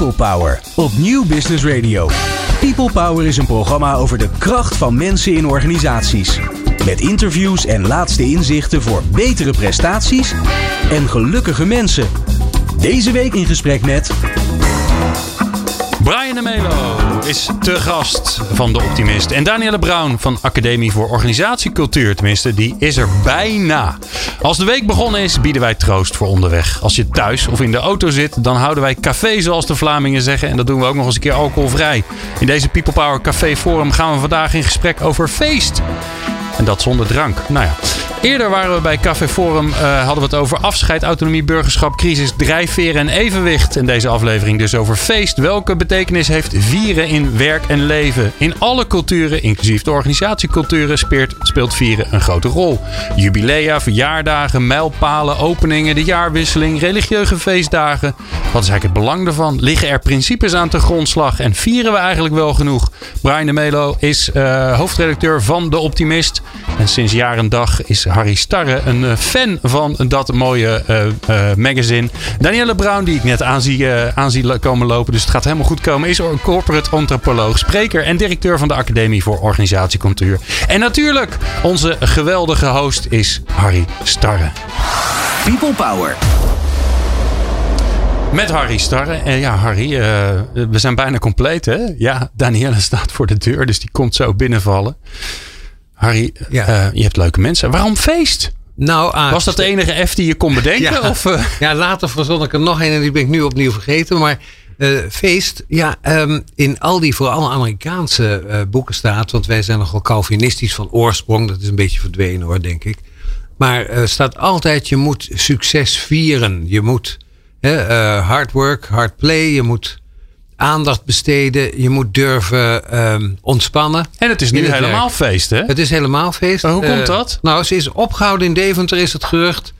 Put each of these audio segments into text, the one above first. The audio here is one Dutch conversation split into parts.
People Power op Nieuw Business Radio. People Power is een programma over de kracht van mensen in organisaties. Met interviews en laatste inzichten voor betere prestaties en gelukkige mensen. Deze week in gesprek met. Brian de Melo is te gast van De Optimist. En Danielle Brown van Academie voor Organisatiecultuur, tenminste, die is er bijna. Als de week begonnen is, bieden wij troost voor onderweg. Als je thuis of in de auto zit, dan houden wij café, zoals de Vlamingen zeggen. En dat doen we ook nog eens een keer alcoholvrij. In deze People Power Café Forum gaan we vandaag in gesprek over feest. En dat zonder drank. Nou ja. Eerder waren we bij Café Forum, uh, hadden we het over afscheid, autonomie, burgerschap, crisis, drijfveren en evenwicht. En deze aflevering dus over feest. Welke betekenis heeft vieren in werk en leven? In alle culturen, inclusief de organisatieculturen, speelt, speelt vieren een grote rol. Jubilea, verjaardagen, mijlpalen, openingen, de jaarwisseling, religieuze feestdagen. Wat is eigenlijk het belang daarvan? Liggen er principes aan te grondslag en vieren we eigenlijk wel genoeg? Brian de Melo is uh, hoofdredacteur van De Optimist. En sinds jaar en dag is Harry Starre een uh, fan van dat mooie uh, magazine. Danielle Brown, die ik net aan zie, aan zie komen lopen, dus het gaat helemaal goed komen, is een corporate antropoloog, spreker en directeur van de Academie voor Organisatiecultuur. En natuurlijk, onze geweldige host is Harry Starre. People Power. Met Harry Starre. En ja, Harry, uh, we zijn bijna compleet, hè? Ja, Danielle staat voor de deur, dus die komt zo binnenvallen. Harry, ja. uh, je hebt leuke mensen. Waarom feest? Nou, ah, Was dat de enige F die je kon bedenken? ja, of, uh... ja, later verzon ik er nog een en die ben ik nu opnieuw vergeten. Maar feest, ja, um, in al die vooral Amerikaanse boeken staat, want wij zijn nogal Calvinistisch van oorsprong. Dat is een beetje verdwenen hoor, denk ik. Maar staat altijd, je moet succes vieren. Je moet hard work, hard play. Je moet aandacht besteden. Je moet durven um, ontspannen. En het is nu helemaal werk. feest, hè? Het is helemaal feest. Maar hoe uh, komt dat? Nou, ze is opgehouden in Deventer, is het gerucht.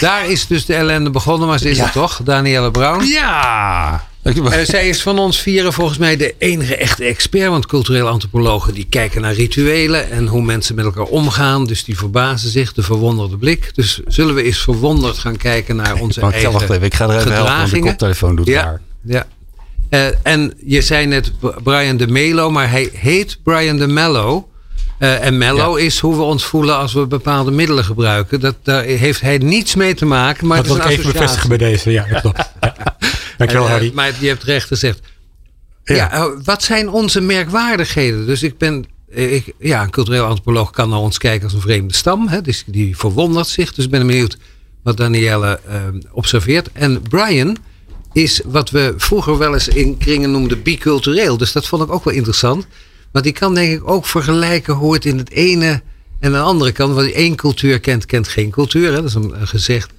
Daar is dus de ellende begonnen, maar ze is ja. er toch, Danielle Brown. Ja! Uh, zij is van ons vieren volgens mij de enige echte expert. Want culturele antropologen die kijken naar rituelen en hoe mensen met elkaar omgaan. Dus die verbazen zich, de verwonderde blik. Dus zullen we eens verwonderd gaan kijken naar onze ik eigen wacht even, ik ga er even helpen, want de koptelefoon doet ja. Ja. Uh, en je zei net Brian de Melo, maar hij heet Brian de Mello. Uh, en mellow ja. is hoe we ons voelen als we bepaalde middelen gebruiken. Dat, daar heeft hij niets mee te maken. Maar dat wil ik even bevestigen bij deze. Ja, dat klopt. Ja. Dankjewel, en, uh, Harry. Maar je hebt recht gezegd. Ja. ja. wat zijn onze merkwaardigheden? Dus ik ben. Ik, ja, een cultureel antropoloog kan naar ons kijken als een vreemde stam. Hè, dus die verwondert zich. Dus ik ben benieuwd wat Danielle uh, observeert. En Brian is wat we vroeger wel eens in kringen noemden bicultureel. Dus dat vond ik ook wel interessant. Want die kan denk ik ook vergelijken hoe het in het ene en de andere kan. Want één cultuur kent, kent geen cultuur. Hè? Dat is een, een gezegd.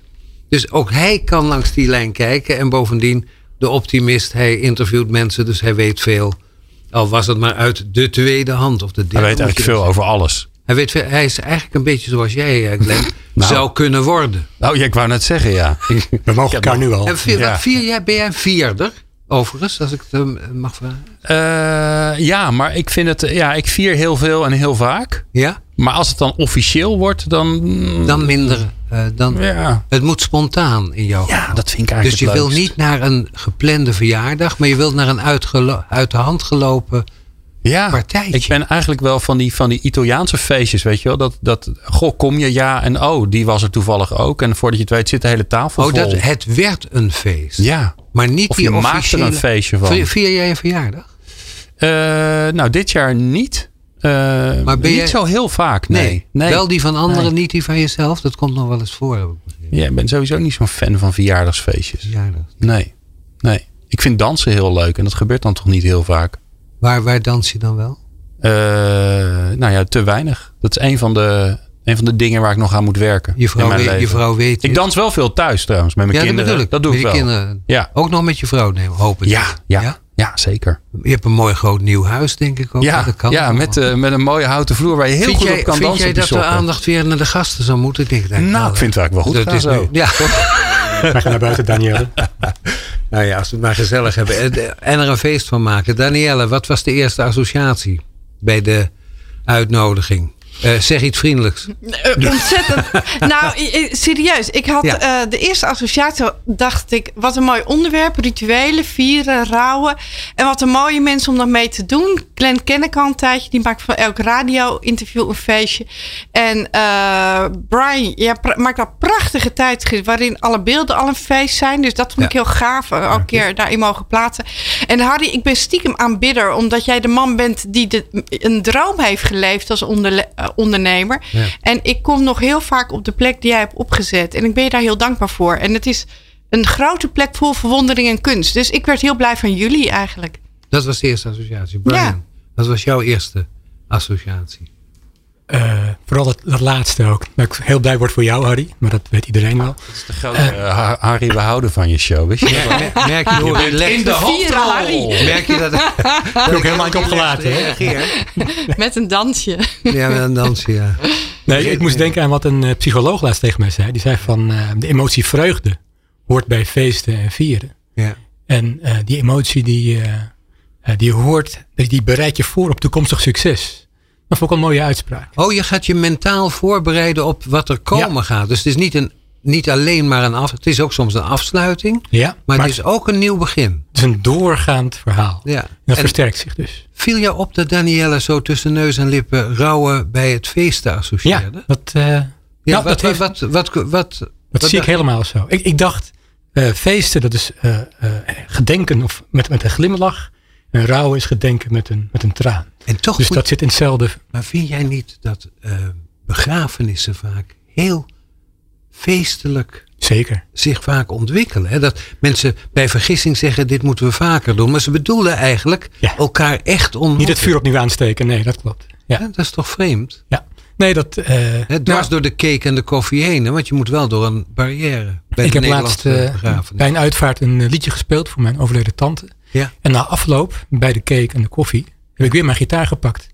Dus ook hij kan langs die lijn kijken. En bovendien de optimist. Hij interviewt mensen, dus hij weet veel. Al was het maar uit de tweede hand. Of de derde, hij weet eigenlijk veel over alles. Hij, weet, hij is eigenlijk een beetje zoals jij, Glenn, nou, zou kunnen worden. Nou, ja, ik wou net zeggen, ja. We mogen elkaar nu al. En vier, ja. vier, jij, ben jij een vierder? Overigens, als ik het uh, mag vragen. Uh, ja, maar ik vind het. Ja, ik vier heel veel en heel vaak. Ja. Maar als het dan officieel wordt, dan. Dan minder. Uh, dan, ja. Het moet spontaan in jouw Ja, dat vind ik eigenlijk. Dus je wil niet naar een geplande verjaardag, maar je wilt naar een uit de hand gelopen ja, partijtje. Ik ben eigenlijk wel van die, van die Italiaanse feestjes, weet je wel. Dat, dat, goh, kom je, ja. En oh, die was er toevallig ook. En voordat je het weet zit de hele tafel oh, vol. Dat, het werd een feest. Ja. Maar niet of die je officiële... er een feestje van. Vier jij een verjaardag? Uh, nou, dit jaar niet. Uh, maar ben niet jij... zo heel vaak, nee. nee. nee. Wel die van anderen, nee. niet die van jezelf. Dat komt nog wel eens voor. Heb ik ja, ik ben sowieso niet zo'n fan van verjaardagsfeestjes. Verjaardag. Nee, nee. Ik vind dansen heel leuk en dat gebeurt dan toch niet heel vaak. Waar, waar dans je dan wel? Uh, nou ja, te weinig. Dat is een van de, een van de dingen waar ik nog aan moet werken. Je vrouw, weet, je vrouw weet. Ik dans wel veel thuis trouwens met mijn ja, kinderen. Dat, dat doe met ik wel. Kinderen. Ja. Ook nog met je vrouw nemen, hoop ik. Ja, ja, ja, ja? zeker. Je hebt een mooi groot nieuw huis, denk ik ook. Ja, dat kan ja met, uh, met een mooie houten vloer waar je heel vind goed jij, op kan vind dansen. Vind jij dat de aandacht weer naar de gasten zou moeten? Ik denk, nou, nou, ik vind het eigenlijk wel goed. Dat is zo. nu, ja. Wij gaan naar buiten, Danielle. nou ja, als we het maar gezellig hebben. En er een feest van maken. Danielle, wat was de eerste associatie bij de uitnodiging? Uh, zeg iets vriendelijks. Uh, ontzettend. nou, serieus. Ik had ja. uh, de eerste associatie, dacht ik, wat een mooi onderwerp. Rituelen, vieren, rouwen. En wat een mooie mensen om dan mee te doen. Glenn ken ik al een tijdje. Die maakt van elk radio-interview een feestje. En Brian ja, maakt dat prachtige tijdschrift waarin alle beelden al een feest zijn. Dus dat vond ik heel gaaf. Elke ja, keer daarin mogen plaatsen. En Harry, ik ben stiekem aanbidder. Omdat jij de man bent die de, een droom heeft geleefd als onder, ondernemer. En ik kom nog heel vaak op de plek die jij hebt opgezet. En ik ben je daar heel dankbaar voor. En het is een grote plek vol verwondering en kunst. Dus ik werd heel blij van jullie eigenlijk. Dat was de eerste associatie. Brian, ja. wat was jouw eerste associatie? Uh, vooral dat, dat, laatste ook. Dat ik heel blij word voor jou, Harry. Maar dat weet iedereen wel. Dat is de grote uh, Harry, we houden van je show. Weet je? Ja, merk je hoe je in de hoofdrol. Merk je dat? dat ik ook helemaal niet opgelaten. Met een dansje. Ja, met een dansje, ja. Nee, ik moest denken aan wat een uh, psycholoog laatst tegen mij zei. Die zei van de emotie vreugde hoort bij feesten en vieren. Ja. En die emotie die, die hoort, die bereidt je voor op toekomstig succes. Dat vond ik een mooie uitspraak. Oh, je gaat je mentaal voorbereiden op wat er komen gaat. Dus het is niet, een, niet alleen maar een af. Het is ook soms een afsluiting. Ja, maar, het is ook een nieuw begin. Het is een doorgaand verhaal. Ja. dat versterkt zich dus. Viel jou op dat Danielle zo tussen neus en lippen rouwen bij het feesten associeerde? Ja, dat, uh, ja, wat, dat heeft, wat, wat, wat, dat zie ik helemaal zo. Ik, ik dacht, uh, feesten, dat is uh, gedenken of met, met een glimlach. En rouwen is gedenken met een, met een traan. En toch dus dat zit in hetzelfde. Maar vind jij niet dat uh, begrafenissen vaak heel feestelijk Zeker. zich vaak ontwikkelen? Hè? Dat mensen bij vergissing zeggen: dit moeten we vaker doen. Maar ze bedoelen eigenlijk ja. elkaar echt ontmoeten. Niet het vuur opnieuw aansteken, nee, dat klopt. Ja. ja dat is toch vreemd? Ja. Nee, dat. Uh, He, dwars nou, door de cake en de koffie heen, hè? want je moet wel door een barrière. Bij ik heb laatst uh, bij een uitvaart een liedje gespeeld voor mijn overleden tante. Ja. En na afloop, bij de cake en de koffie, heb ik weer mijn gitaar gepakt.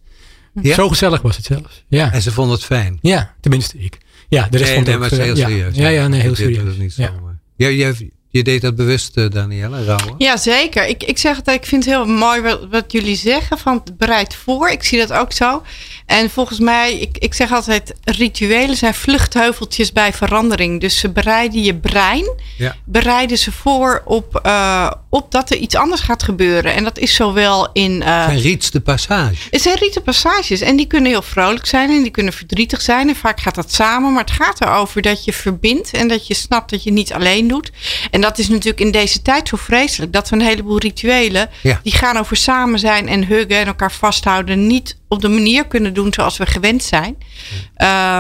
Ja? Zo gezellig was het zelfs. Ja. En ze vonden het fijn? Ja, tenminste ik. Ja, de rest nee, vond nee, ook, maar het heel ja. serieus. Ja, ja, nee, heel serieus. Dat niet ja. Ja, je, je deed dat bewust, uh, Danielle, rouwen? Ja, zeker. Ik, ik zeg het, ik vind het heel mooi wat, wat jullie zeggen van bereid voor. Ik zie dat ook zo. En volgens mij, ik, ik zeg altijd, rituelen zijn vluchtheuveltjes bij verandering. Dus ze bereiden je brein, ja. bereiden ze voor op, uh, op dat er iets anders gaat gebeuren. En dat is zowel in... Uh, het zijn riets de passage. Het zijn rieten passages. En die kunnen heel vrolijk zijn en die kunnen verdrietig zijn. En vaak gaat dat samen. Maar het gaat erover dat je verbindt en dat je snapt dat je niet alleen doet. En dat is natuurlijk in deze tijd zo vreselijk. Dat we een heleboel rituelen, ja. die gaan over samen zijn en huggen en elkaar vasthouden. Niet op de manier kunnen doen zoals we gewend zijn.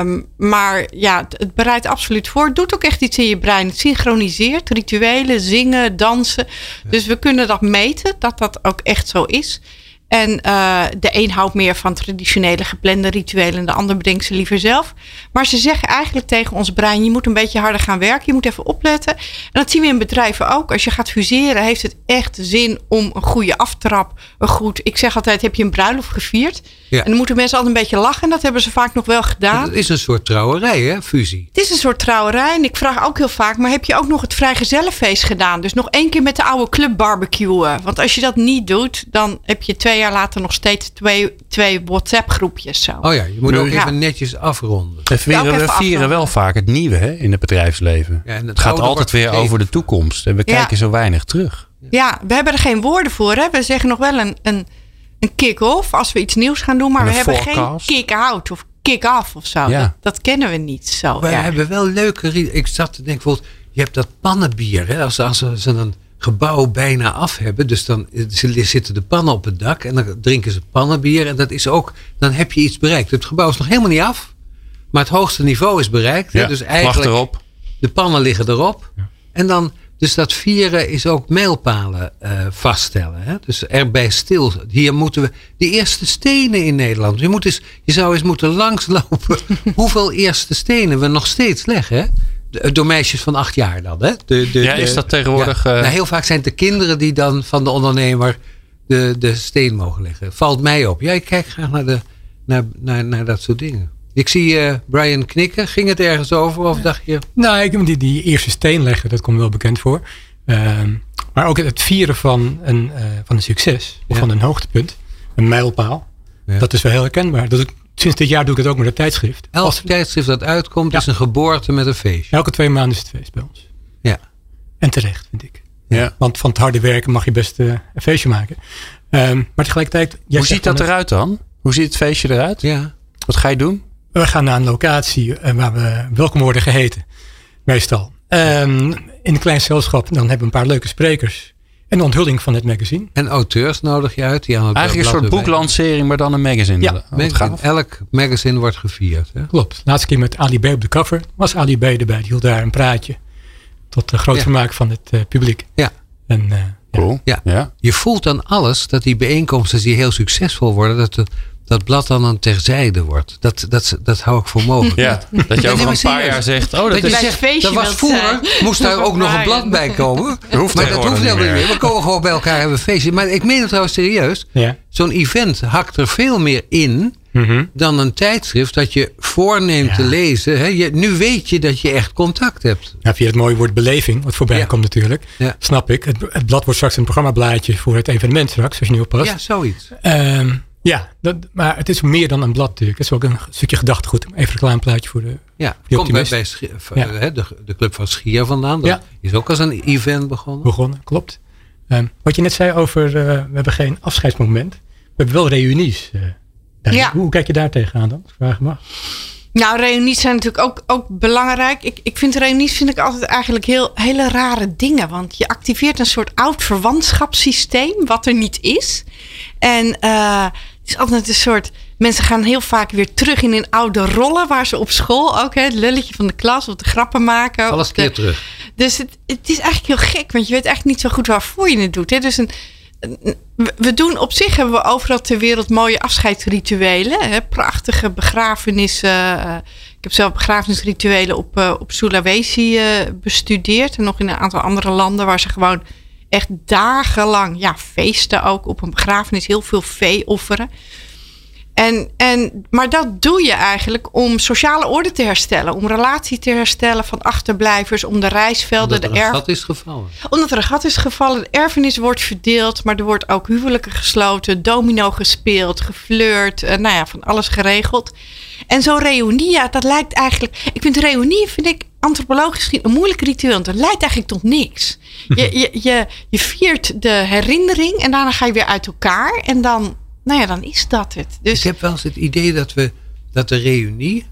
Um, maar ja, het bereidt absoluut voor. Het doet ook echt iets in je brein. Het synchroniseert rituelen, zingen, dansen. Ja. Dus we kunnen dat meten, dat dat ook echt zo is. En uh, de een houdt meer van traditionele geplande rituelen en de ander bedenkt ze liever zelf. Maar ze zeggen eigenlijk tegen ons brein: je moet een beetje harder gaan werken, je moet even opletten. En dat zien we in bedrijven ook. Als je gaat fuseren, heeft het echt zin om een goede aftrap. Een goed, ik zeg altijd: heb je een bruiloft gevierd? Ja. En dan moeten mensen altijd een beetje lachen. En dat hebben ze vaak nog wel gedaan. Het is een soort trouwerij, hè? Fusie. Het is een soort trouwerij. En ik vraag ook heel vaak: maar heb je ook nog het vrijgezellenfeest gedaan? Dus nog één keer met de oude club barbecuen. Want als je dat niet doet, dan heb je twee jaar later nog steeds twee, twee WhatsApp-groepjes. Zo. Oh ja, je moet ook even netjes afronden. We vieren, we vieren wel vaak het nieuwe hè, in het bedrijfsleven. Ja, en het, gaat altijd weer gegeven. over de toekomst. En we Ja. kijken zo weinig terug. Ja, we hebben er geen woorden voor. Hè? We zeggen nog wel een, een, een kick-off als we iets nieuws gaan doen. Maar we hebben forecast. geen kick-out of kick-off of zo. Ja. Dat, dat kennen we niet zo. We ja. hebben wel leuke... Ik zat te denken, bijvoorbeeld, je hebt dat pannenbier. Hè? Als, als ze een gebouw bijna af hebben. Dus dan ze- zitten de pannen op het dak. En dan drinken ze pannenbier. En dat is ook... Dan heb je iets bereikt. Het gebouw is nog helemaal niet af. Maar het hoogste niveau is bereikt. Ja, Dus eigenlijk... erop. De pannen liggen erop. En dan, dus dat vieren is ook mijlpalen eh, vaststellen. Hè? Dus erbij stil. Hier moeten we, de eerste stenen in Nederland. Je, moet eens, je zou eens moeten langslopen hoeveel eerste stenen we nog steeds leggen. Hè? De- Door meisjes van acht jaar dan. Hè? De, de, Ja, is dat tegenwoordig, Ja. eh, Nou, heel vaak zijn het de kinderen die dan van de ondernemer de, de steen mogen leggen. Valt mij op. Ja, ik kijk graag naar, de, naar, naar, naar dat soort dingen. Ik zie eh, Brian knikken. Ging het ergens over? Of dacht je... Nou, ik, die, die eerste steen leggen, dat komt wel bekend voor. Ehm, maar ook het vieren van een, eh, van een succes, of Ja. van een hoogtepunt, een mijlpaal. Ja. Dat is wel heel herkenbaar. Dat, sinds dit jaar doe ik het ook met een tijdschrift. Elk tijdschrift dat uitkomt is een geboorte met een feestje. Elke twee maanden is het feest bij ons. Ja. En terecht, vind ik. Ja. Want van het harde werken mag je best uh, een feestje maken. Um, maar tegelijkertijd... Hoe ziet dat eruit dan? Hoe ziet het feestje eruit? Ja. Wat ga je doen? We gaan naar een locatie waar we welkom worden geheten. Meestal. Um, in een klein gezelschap. Dan hebben we een paar leuke sprekers. En de onthulling van het magazine. En auteurs nodig je uit. Die aan het Eigenlijk een soort boeklancering, maar dan een magazine. Ja, magazine. elk magazine wordt gevierd. Hè? Klopt. Laatste keer met Ali B op de cover. Was Ali B erbij. Die hield daar een praatje. Tot de groot vermaak van het uh, publiek. Ja. En, uh, cool. ja. ja. Je voelt dan alles dat die bijeenkomsten die heel succesvol worden. Dat de, dat blad dan een terzijde wordt. Dat, dat, dat hou ik voor mogelijk. Ja, dat je over een paar jaar zegt... Oh, dat, dat is... Zegt, dat was vroeger, moest daar ook nog een blad bij komen. Dat hoeft maar dat hoeft helemaal niet meer. We komen gewoon bij elkaar hebben een feestje. Maar ik meen het trouwens serieus. Ja. Zo'n event hakt er veel meer in... Mm -hmm. dan een tijdschrift dat je voorneemt ja. te lezen. He, je, nu weet je dat je echt contact hebt. Ja, via het mooie woord beleving, wat voorbij Ja. komt natuurlijk. Ja. Snap ik. Het, het blad wordt straks een programmablaadje voor het evenement straks, als je nu oppast. Ja, zoiets. Ehm, ja, dat, maar het is meer dan een blad natuurlijk. Het is ook een stukje gedachtegoed. Even een reclameplaatje voor de... Ja, Die komt bij, bij Schier- v- Ja. hè, de, de club van Schier vandaan. Dat Ja. is ook als een event begonnen. begonnen, klopt. Ehm, wat je net zei over, eh, we hebben geen afscheidsmoment. We hebben wel reunies. eh. Ja. Hoe kijk je daar tegenaan dan? vragen mag? Nou, reunies zijn natuurlijk ook, ook belangrijk. Ik, ik vind reunies vind ik altijd eigenlijk heel, hele rare dingen. Want je activeert een soort oud verwantschapssysteem, wat er niet is. En eh, is altijd een soort. Mensen gaan heel vaak weer terug in hun oude rollen, waar ze op school ook hè, het lulletje van de klas of de grappen maken. Alles de- keer terug. dus het, het is eigenlijk heel gek, want je weet eigenlijk niet zo goed waarvoor je het doet. Hè? Dus een, we doen op zich hebben we overal ter wereld mooie afscheidsrituelen. Hè? Prachtige begrafenissen. eh, ik heb zelf begrafenisrituelen op, eh, op Sulawesi eh, bestudeerd. En nog in een aantal andere landen waar ze gewoon echt dagenlang ja, feesten ook op een begrafenis. Heel veel vee offeren. En, en, maar dat doe je eigenlijk om sociale orde te herstellen. Om relatie te herstellen van achterblijvers. Om de reisvelden, Dat er de een erf gat is gevallen. omdat er een gat is gevallen, de erfenis wordt verdeeld, maar er wordt ook huwelijken gesloten, domino gespeeld, geflirt, eh, nou ja, van alles geregeld. En zo'n reunie, ja, dat lijkt eigenlijk. Ik vind reunie, vind ik antropologisch gezien een moeilijk ritueel, want het leidt eigenlijk tot niks. Je, je, je, je viert de herinnering en daarna ga je weer uit elkaar en dan, nou ja, dan is dat het. Dus Ik heb wel eens het idee dat, we, dat de reunie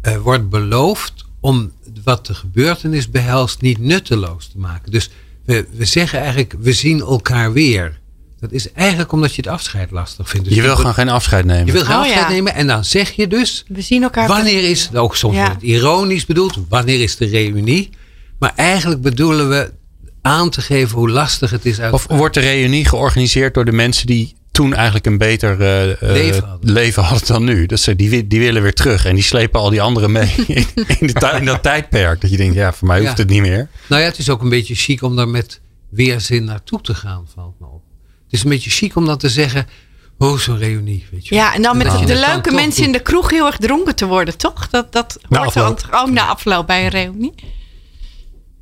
eh, wordt beloofd om wat de gebeurtenis behelst niet nutteloos te maken. Dus we, we zeggen eigenlijk, we zien elkaar weer. Dat is eigenlijk omdat je het afscheid lastig vindt. Dus Je wil gewoon geen afscheid nemen. je wil geen Oh, afscheid ja. nemen en dan zeg je dus, we zien elkaar. wanneer is, ook soms Ja. het ironisch bedoeld, wanneer is de reunie? Maar eigenlijk bedoelen we aan te geven hoe lastig het is uit Of wordt de reunie georganiseerd door de mensen die toen eigenlijk een beter eh, eh, Leven hadden. leven hadden dan nu? Dat ze, die, die willen weer terug en die slepen al die anderen mee in, in, de tij- in dat tijdperk. Dat je denkt, ja, voor mij hoeft Ja. het niet meer. Nou ja, het is ook een beetje chic om daar met weerzin naartoe te gaan, valt me is een beetje chic om dan te zeggen, oh zo'n reunie, weet je. Ja, en dan met Dat de het leuke mensen in de kroeg heel erg dronken te worden, toch? Dat, dat hoort er ook na afloop bij een reunie.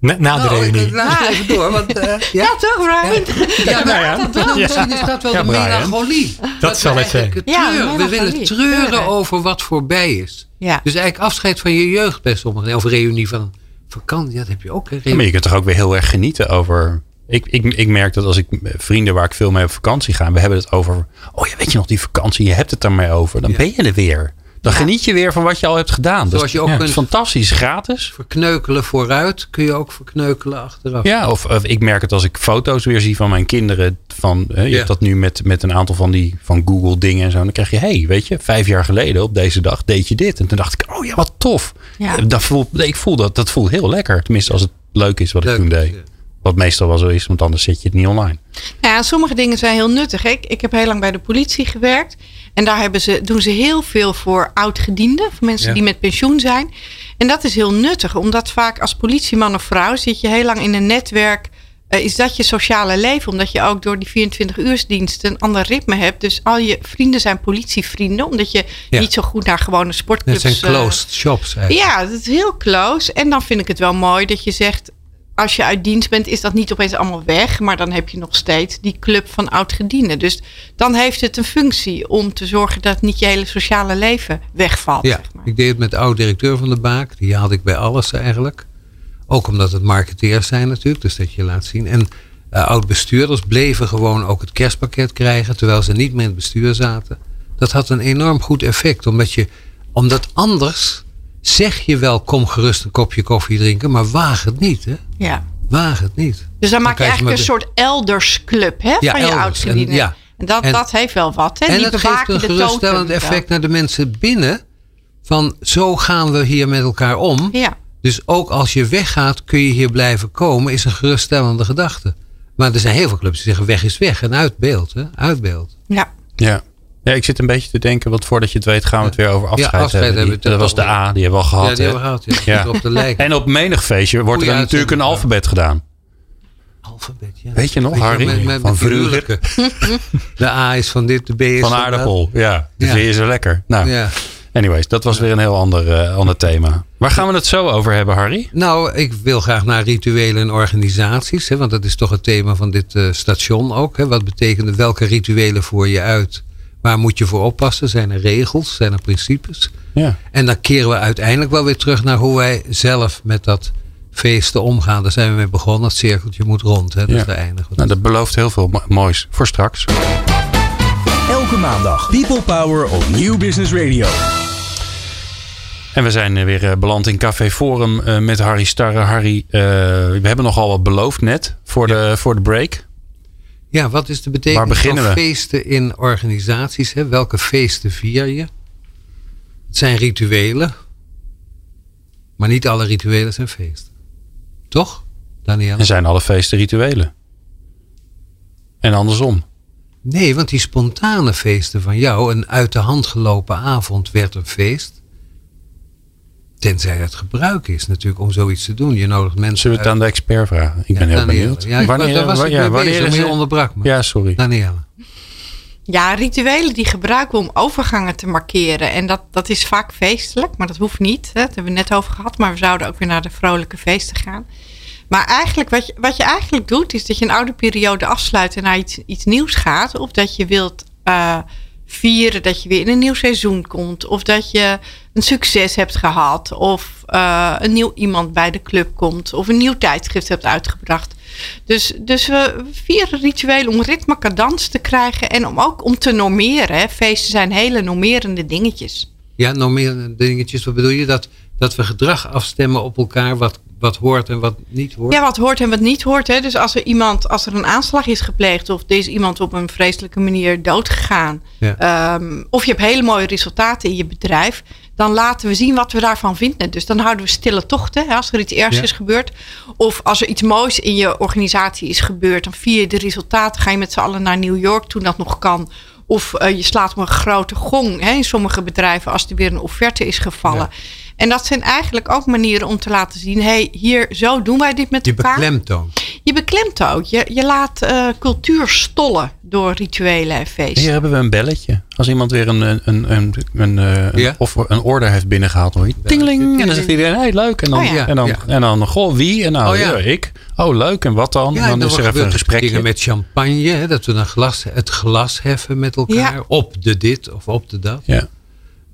Na, na de Nou, reunie. ik luister even door, want eh, ja, Ja, toch, Brian? ja, nou ja. dat- dat- misschien is dat wel Ja, de Brian. melancholie. Dat zal we het zijn. Ja, treuren. we willen treuren Treuren. over wat voorbij is. Ja. Dus eigenlijk afscheid van je jeugd bij sommigen. Of reunie van vakantie, dat heb je ook. Hè? Ja, maar je kunt toch ook weer heel erg genieten over. Ik, ik, ik merk dat als ik eh, vrienden waar ik veel mee op vakantie ga, we hebben het over. Oh ja, weet je nog die vakantie? Je hebt het er maar over. Dan Ja. ben je er weer. Dan geniet je weer van wat je al hebt gedaan. Dat Zoals is, je ook ja, kunt fantastisch, gratis. verkneukelen vooruit, kun je ook verkneukelen achteraf. Ja, of, of ik merk het als ik foto's weer zie van mijn kinderen. Van, hè, je Ja. hebt dat nu met, met een aantal van die van Google dingen en zo. Dan krijg je, hey, weet je, vijf jaar geleden op deze dag deed je dit. En toen dacht ik, oh ja, wat tof. Ja. Dat voelt, ik voel dat, dat voelt heel lekker. Tenminste, als het leuk is wat Leuk, ik toen deed. Wat meestal wel zo is, want anders zet je het niet online. Nou ja, sommige dingen zijn heel nuttig. Ik, ik heb heel lang bij de politie gewerkt. En daar hebben ze, doen ze heel veel voor oud-gedienden. Voor mensen Ja. die met pensioen zijn. En dat is heel nuttig. Omdat vaak als politieman of vrouw zit je heel lang in een netwerk. eh, is dat je sociale leven? Omdat je ook door die 24-uursdienst een ander ritme hebt. Dus al je vrienden zijn politievrienden. Omdat je Ja. niet zo goed naar gewone Het sportclubs... zijn eh, closed shops eigenlijk. ja, dat is heel close. En dan vind ik het wel mooi dat je zegt. Als je uit dienst bent, is dat niet opeens allemaal weg. Maar dan heb je nog steeds die club van oud-gedienden. Dus dan heeft het een functie om te zorgen dat niet je hele sociale leven wegvalt. Ja, zeg maar. ik deed het met de oud-directeur van de Baak. Die had ik bij alles eigenlijk. Ook omdat het marketeers zijn natuurlijk, dus dat je laat zien. En uh, oud-bestuurders bleven gewoon ook het kerstpakket krijgen, terwijl ze niet meer in het bestuur zaten. Dat had een enorm goed effect, omdat je, omdat anders zeg je wel, kom gerust een kopje koffie drinken, maar waag het niet. Hè? Ja. Waag het niet. Dus dan maak je eigenlijk een soort eldersclub hè, ja, van je elders. En, ja. En dat, En- dat heeft wel wat. Hè? En Die het geeft een geruststellend totem effect naar de mensen binnen. Van zo gaan we hier met elkaar om. Ja. Dus ook als je weggaat, kun je hier blijven komen, is een geruststellende gedachte. Maar er zijn heel veel clubs die zeggen weg is weg en uit beeld. Hè? Uit beeld. ja. Ja. Ja, ik zit een beetje te denken, want voordat je het weet gaan we het weer over afscheid, afscheid hebben. Die- dat was de. A, die hebben we al gehad. ja, die hebben we gehad. Ja. Ja. Op de. En op menig feestje wordt Goeie er natuurlijk een alfabet gedaan. Alfabet, ja. Weet je nog, Weet Harry? met- met- Van die vroeger. De A is van dit, de B is Van dat. aardappel, ja. De Ja. vind je zo lekker. Nou, Ja. anyways, dat was weer een heel ander, eh, ander thema. Waar gaan we het zo over hebben, Harry? Nou, ik wil graag naar rituelen en organisaties. Hè, want dat is toch het thema van dit eh, station ook. Hè. Wat betekenen welke rituelen voer je uit? Waar moet je voor oppassen? Zijn er regels? Zijn er principes? Ja. En dan keren we uiteindelijk wel weer terug naar hoe wij zelf met dat feesten omgaan. Daar zijn we mee begonnen. Het cirkeltje moet rond. Hè, dus Ja. daar eindigen we. Nou, dat belooft heel veel mo- moois voor straks. Elke maandag People Power op Nieuw Business Radio. En we zijn eh, weer eh, beland in Café Forum eh, met Harry Starre. Harry, eh, we hebben nogal wat beloofd net voor, de, voor de break. Ja, wat is de betekenis van we? feesten in organisaties? Hè? Welke feesten vier je? Het zijn rituelen. Maar niet alle rituelen zijn feesten. Toch, Daniel? En zijn alle feesten rituelen? En andersom. Nee, want die spontane feesten van jou, een uit de hand gelopen avond werd een feest. Tenzij het gebruik is natuurlijk om zoiets te doen. Je nodigt mensen Zullen we het aan de expert vragen? Ik ben heel Danielle. benieuwd. Ja, wanneer, was wa- ik ja, mee wanneer bezig, is het- onderbrak me. Ja, sorry. Danielle. Ja, rituelen die gebruiken we om overgangen te markeren. En dat, dat is vaak feestelijk, maar dat hoeft niet. Hè. Dat hebben we net over gehad. Maar we zouden ook weer naar de vrolijke feesten gaan. Maar eigenlijk, wat je, wat je eigenlijk doet, is dat je een oude periode afsluit en naar iets, iets nieuws gaat. Of dat je wilt eh, vieren dat je weer in een nieuw seizoen komt. Of dat je een succes hebt gehad. Of eh, een nieuw iemand bij de club komt. Of een nieuw tijdschrift hebt uitgebracht. Dus, dus we vieren rituelen om ritme, cadans te krijgen. En om ook om te normeren. Feesten zijn hele normerende dingetjes. Ja, nog meer dingetjes. Wat bedoel je? Dat, dat we gedrag afstemmen op elkaar. Wat, wat hoort en wat niet hoort. Ja, wat hoort en wat niet hoort. Hè. Dus als er iemand, als er een aanslag is gepleegd. Of er is iemand op een vreselijke manier doodgegaan. Ja. ehm, of je hebt hele mooie resultaten in je bedrijf. Dan laten we zien wat we daarvan vinden. Dus dan houden we stille tochten. Hè, als er iets ergs Ja. is gebeurd. Of als er iets moois in je organisatie is gebeurd. Dan vier je de resultaten. Ga je met z'n allen naar New York toen dat nog kan. Of eh, je slaat op een grote gong hè, in sommige bedrijven als er weer een offerte is gevallen. En dat zijn eigenlijk ook manieren om te laten zien: hey, hier, zo doen wij dit met Die elkaar. beklemtoon. Je beklemt ook. Je, je laat eh, cultuur stollen door rituelen en feesten. Hier hebben we een belletje. Als iemand weer een, een, een, een, een, eh, een- Ja. of een order heeft binnengehaald. Dan hoor je tingeling. En dan zegt iedereen, hey, leuk. En dan, Oh ja. en dan, Ja. en dan goh, wie? En nou, Oh ja. ja, ik. Oh, leuk. En wat dan? Ja, en dan en is er even een gesprekje. met champagne. Hè, dat we een glas, het glas heffen met elkaar. Ja. Op de dit of op de dat. Ja.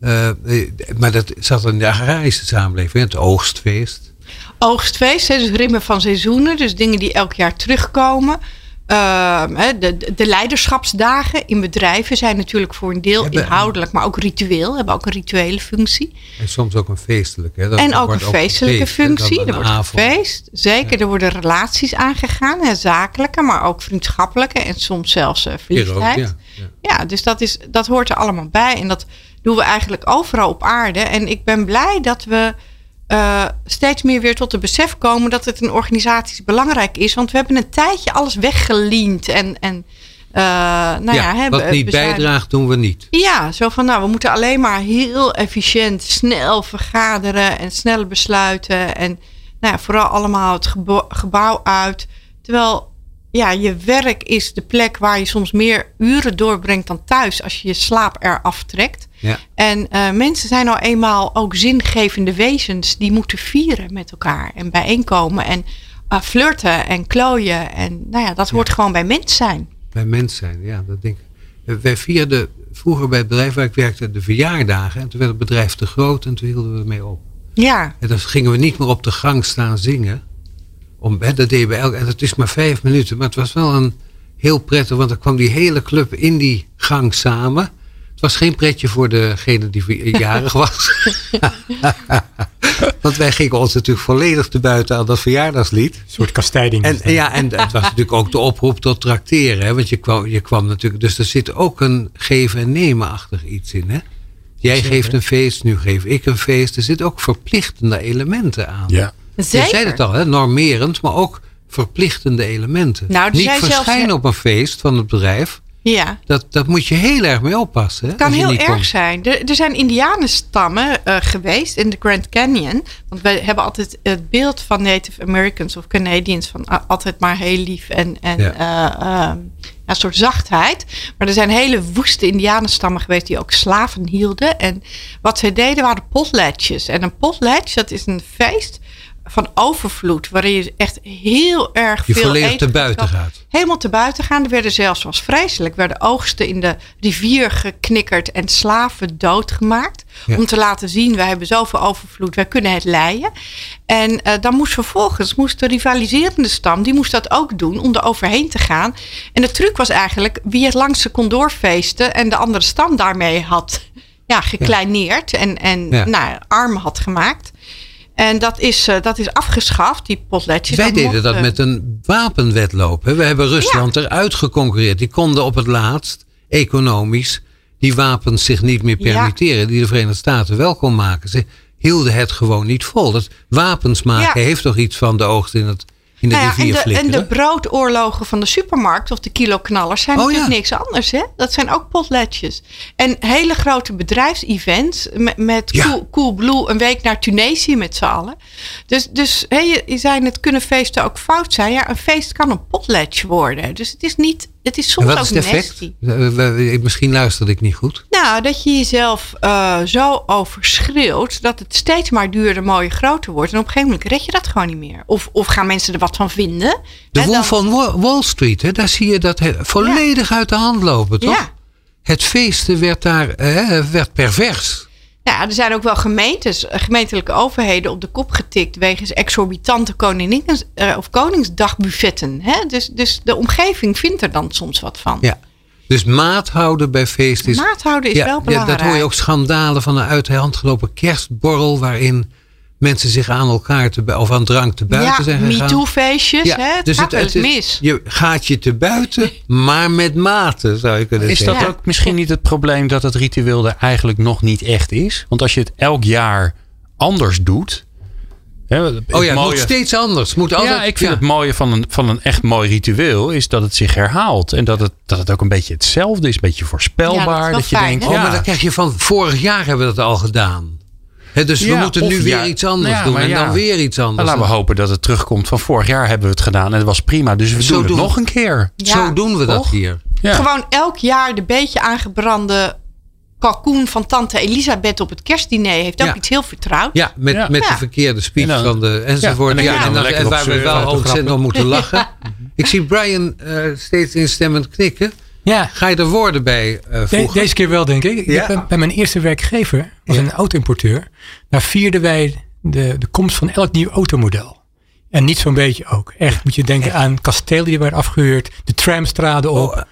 Eh, eh, maar dat zat in de agrarische samenleving. Het oogstfeest. Oogstfeest, dus ritme van seizoenen. Dus dingen die elk jaar terugkomen. Ehm, hè, de, de leiderschapsdagen in bedrijven zijn natuurlijk voor een deel Hebben- inhoudelijk, maar ook ritueel. Hebben ook een rituele functie. En soms ook een feestelijke. Hè. Dat en ook een feestelijke dan functie. een Er wordt avond. Zeker, er worden relaties aangegaan. Hè, zakelijke, maar ook vriendschappelijke. En soms zelfs eh, Hier ook, verliefdheid. ja. Ja. Ja, dus dat, is, dat hoort er allemaal bij. En dat doen we eigenlijk overal op aarde. En ik ben blij dat we eh, steeds meer weer tot het besef komen dat het in organisaties belangrijk is. Want we hebben een tijdje alles weggeleend. En, en eh, nou ja, Ja, hebben, wat niet bijdraagt, doen we niet. ja, zo van nou, we moeten alleen maar heel efficiënt, snel vergaderen en snel besluiten. En nou ja, vooral allemaal het gebo- gebouw uit. Terwijl ja, je werk is de plek waar je soms meer uren doorbrengt dan thuis als je je slaap eraf trekt. Ja. En eh, mensen zijn nou eenmaal ook zingevende wezens die moeten vieren met elkaar en bijeenkomen. En uh, flirten en klooien. En nou ja, dat hoort gewoon bij mens zijn. Bij mens zijn, ja, dat denk ik. Wij vierden vroeger bij het bedrijf waar ik werkte de verjaardagen. En toen werd het bedrijf te groot en toen hielden we ermee op. Ja. En dan gingen we niet meer op de gang staan zingen. Om, hè, dat deden we elk, en het is maar vijf minuten, maar het was wel een heel prettig, want dan kwam die hele club in die gang samen. Het was geen pretje voor degene die jarig was. want wij gingen ons natuurlijk volledig te buiten aan dat verjaardagslied. Een soort kastijding. En, ja, en het was natuurlijk ook de oproep tot trakteren. Hè, want je kwam, je kwam natuurlijk. Dus er zit ook een geven en nemen achter iets in. Hè? Jij geeft een feest, nu geef ik een feest. Er zitten ook verplichtende elementen aan. Ja. Zeker. Je zei het al, hè? normerend, maar ook verplichtende elementen. Nou, Niet verschijnen op een feest van het bedrijf. Ja. Dat, dat moet je heel erg mee oppassen. Het kan heel erg zijn. Er, er zijn indianenstammen uh, geweest in de Grand Canyon. Want wij hebben altijd het beeld van Native Americans of Canadians van uh, altijd maar heel lief en, en ja. Uh, een soort zachtheid. Maar er zijn hele woeste indianenstammen geweest die ook slaven hielden. En wat zij deden waren potlatches. En een potlatch, dat is een feest van overvloed, waarin je echt heel erg je veel volledig te buiten gaat. Helemaal te buiten gaan. Er werden zelfs, was vreselijk, werden oogsten in de rivier geknikkerd en slaven doodgemaakt. Ja. Om te laten zien, wij hebben zoveel overvloed, wij kunnen het leiden. En uh, dan moest vervolgens, moest de rivaliserende stam, die moest dat ook doen om er overheen te gaan. En de truc was eigenlijk wie het langste kon doorfeesten en de andere stam daarmee had ja, gekleineerd en, en ja. Nou, arm had gemaakt. En dat is, uh, dat is afgeschaft, die potletjes. Wij dat deden dat met een wapenwedloop. Hè? We hebben Rusland ja. eruit geconcurreerd. Die konden op het laatst, economisch, die wapens zich niet meer permitteren. Ja. Die de Verenigde Staten wel kon maken. Ze hielden het gewoon niet vol. Dat wapens maken heeft toch iets van de oogst in het in de nou ja, rivier en, de, en de broodoorlogen van de supermarkt of de kiloknallers zijn Oh, natuurlijk ja. niks anders. Hè? Dat zijn ook potletjes. En hele grote bedrijfsevents met, met Ja. cool, cool Blue een week naar Tunesië met z'n allen. Dus, dus hè, je, je zei het kunnen feesten ook fout zijn. Ja, een feest kan een potletje worden. Dus het is niet, het is En soms wat ook is het effect? Misschien luisterde ik niet goed. Nou, dat je jezelf eh, zo overschreeuwt dat het steeds maar duurder, mooier, groter wordt. En op een gegeven moment red je dat gewoon niet meer. Of, of gaan mensen er wat van vinden? De dan- van Wa- Wall Street, hè, daar zie je dat volledig uit de hand lopen, toch? Ja. Het feesten werd daar eh, werd pervers. Ja, er zijn ook wel gemeentes, eh, gemeentelijke overheden op de kop getikt wegens exorbitante koningens, eh, of koningsdagbuffetten. Hè? Dus, dus de omgeving vindt er dan soms wat van. Ja. Dus maat houden bij feesten is... Maat houden is ja, wel ja, belangrijk. dat hoor je ook schandalen van een uit de hand gelopen kerstborrel... waarin mensen zich aan elkaar te, of aan drank te buiten ja, zijn gegaan. MeToo-feestjes. hè? Het dus gaat wel eens is- mis. Je gaat je te buiten, maar met mate, zou je kunnen Is dat zeggen. Ja. ook misschien niet het probleem dat het ritueel er eigenlijk nog niet echt is? Want als je het elk jaar anders doet. Hè, het Oh ja, het mooie- moet steeds anders. Het Moet altijd, ja, ik vind ja. het mooie van een, van een echt mooi ritueel is dat het zich herhaalt. En dat het, dat het ook een beetje hetzelfde is, een beetje voorspelbaar. Ja, dat is je fijn, denkt, hè? Oh, ja, maar dan krijg je van vorig jaar hebben we dat al gedaan. Dus we moeten nu weer ja, iets anders ja, doen. En ja. dan weer iets nou, anders. laten we hopen dat het terugkomt van vorig jaar hebben we het gedaan en het was prima. Dus we Zo doen het doen nog een keer. Ja, Zo doen we dat hier. Ja. Gewoon elk jaar de beetje aangebrande kalkoen van tante Elisabeth op het kerstdiner heeft ook Ja. iets heel vertrouwd. Ja, met, Ja. met de verkeerde speech En dan- van de enzovoort. Ja, en dan en, dan waar we wel op ontzettend om moeten lachen. Ik zie Brian eh, steeds instemmend knikken. Ja, Ga je er woorden bij eh de- voegen? deze keer wel denk ik. ik Ja. heb bij- bij mijn eerste werkgever, was Ja. een auto-importeur. Daar vierden wij de, de komst van elk nieuw automodel. En niet zo'n beetje ook. Echt moet je denken aan kastelen die werden afgehuurd. De trams traden op.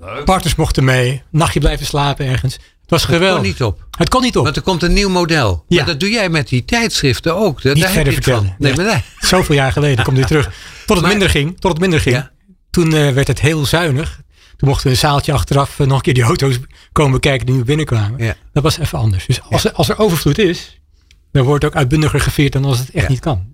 Oh, Partners mochten mee. Nachtje blijven slapen ergens. Het was Het geweldig. kon niet op. Het kon niet op. Want er komt een nieuw model. Ja. Maar dat doe jij met die tijdschriften ook. Niet daar verder het van. vertellen. Nee, maar nee. Zoveel jaar geleden komt dit terug. Tot het Maar- minder ging. Tot het minder ging. Ja. Toen eh, werd het heel zuinig. Toen mochten we een zaaltje achteraf eh, nog een keer die auto's komen bekijken die nu binnenkwamen. Ja. Dat was even anders. Dus als, er, als er overvloed is, dan wordt het ook uitbundiger gevierd dan als het echt Ja. niet kan.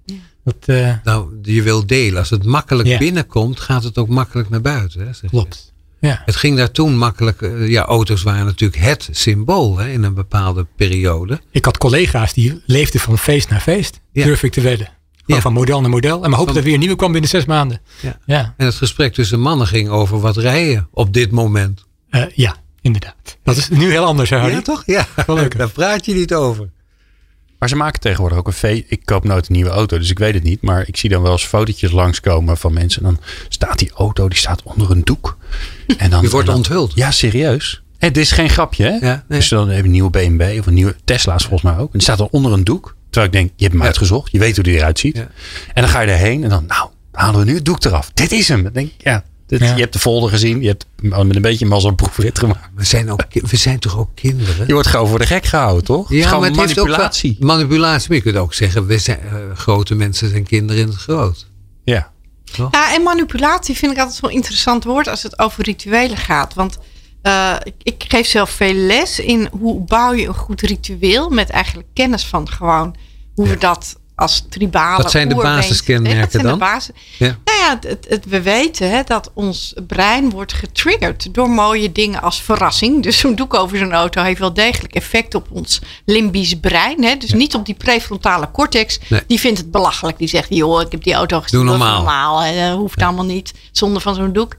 Dat eh, Nou, je wil delen. Als het makkelijk Ja. binnenkomt, gaat het ook makkelijk naar buiten. Hè, klopt. Ja. Het ging daar toen makkelijk. eh, Ja, auto's waren natuurlijk het symbool hè, in een bepaalde periode. Ik had collega's die leefden van feest naar feest. Ja. Durf ik te wedden. Ja. van model naar model. En maar hoopten Van- dat er weer een nieuwe kwam binnen zes maanden. Ja. Ja, En het gesprek tussen mannen ging over wat rijden op dit moment. Eh, ja inderdaad. Dat is nu heel anders, hè, Harry? Ja, toch? Ja, Wel leuk, hè? daar praat je niet over. Maar ze maken tegenwoordig ook een feest. Ik koop nooit een nieuwe auto, dus ik weet het niet. Maar ik zie dan wel eens fotootjes langskomen van mensen. En dan staat die auto, die staat onder een doek. En dan, Die wordt en dan- onthuld. Ja, serieus. Het is geen grapje, hè? Ja, nee. Dus dan heb je een nieuwe BMW of een nieuwe Tesla's volgens mij ook. En die staat dan onder een doek. Terwijl ik denk, je hebt hem Ja. uitgezocht. Je weet hoe die eruit ziet. Ja. En dan ga je erheen en dan, nou, halen we nu het doek eraf. Dit is hem. Dan denk ik, ja. Dit, Ja. Je hebt de folder gezien. Je hebt met een beetje mazzel een proefrit gemaakt. We zijn, ook, we zijn toch ook kinderen? Je wordt gewoon voor de gek gehouden, toch? het is gewoon het heeft ook wel- manipulatie. manipulatie. Maar je kunt ook zeggen, we zijn, eh, grote mensen zijn kinderen in het groot. Ja. Ja, en manipulatie vind ik altijd zo'n interessant woord als het over rituelen gaat. Want eh, ik, ik geef zelf veel les in hoe bouw je een goed ritueel met eigenlijk kennis van gewoon hoe we dat als tribale Wat zijn de basiskenmerken wat zijn dan? De basis, Ja. Nou ja, het, we weten hè, dat ons brein wordt getriggerd door mooie dingen als verrassing. Dus zo'n doek over zo'n auto heeft wel degelijk effect op ons limbisch brein. Hè? Dus niet op die prefrontale cortex. Nee. Die vindt het belachelijk. Die zegt, joh, ik heb die auto gestuurd. Doe dat normaal. normaal. hè, Dat hoeft allemaal niet zonder van zo'n doek.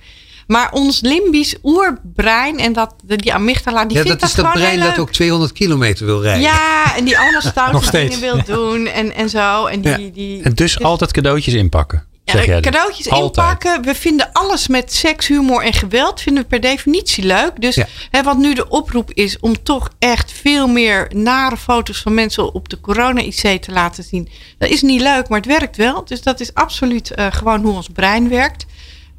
Maar ons limbisch oerbrein en dat, die amygdala, die Ja, vindt dat is dat, dat gewoon brein dat ook 200 kilometer wil rijden. Ja, en die allemaal stoute dingen wil doen en, en zo. En die, Ja. die, En dus altijd cadeautjes inpakken. ja, Zeg jij dan. cadeautjes Altijd. inpakken. We vinden alles met seks, humor en geweld vinden we per definitie leuk. Dus Ja. hè, wat nu de oproep is om toch echt veel meer nare foto's van mensen op de corona-IC te laten zien. Dat is niet leuk, maar het werkt wel. Dus dat is absoluut eh, gewoon hoe ons brein werkt.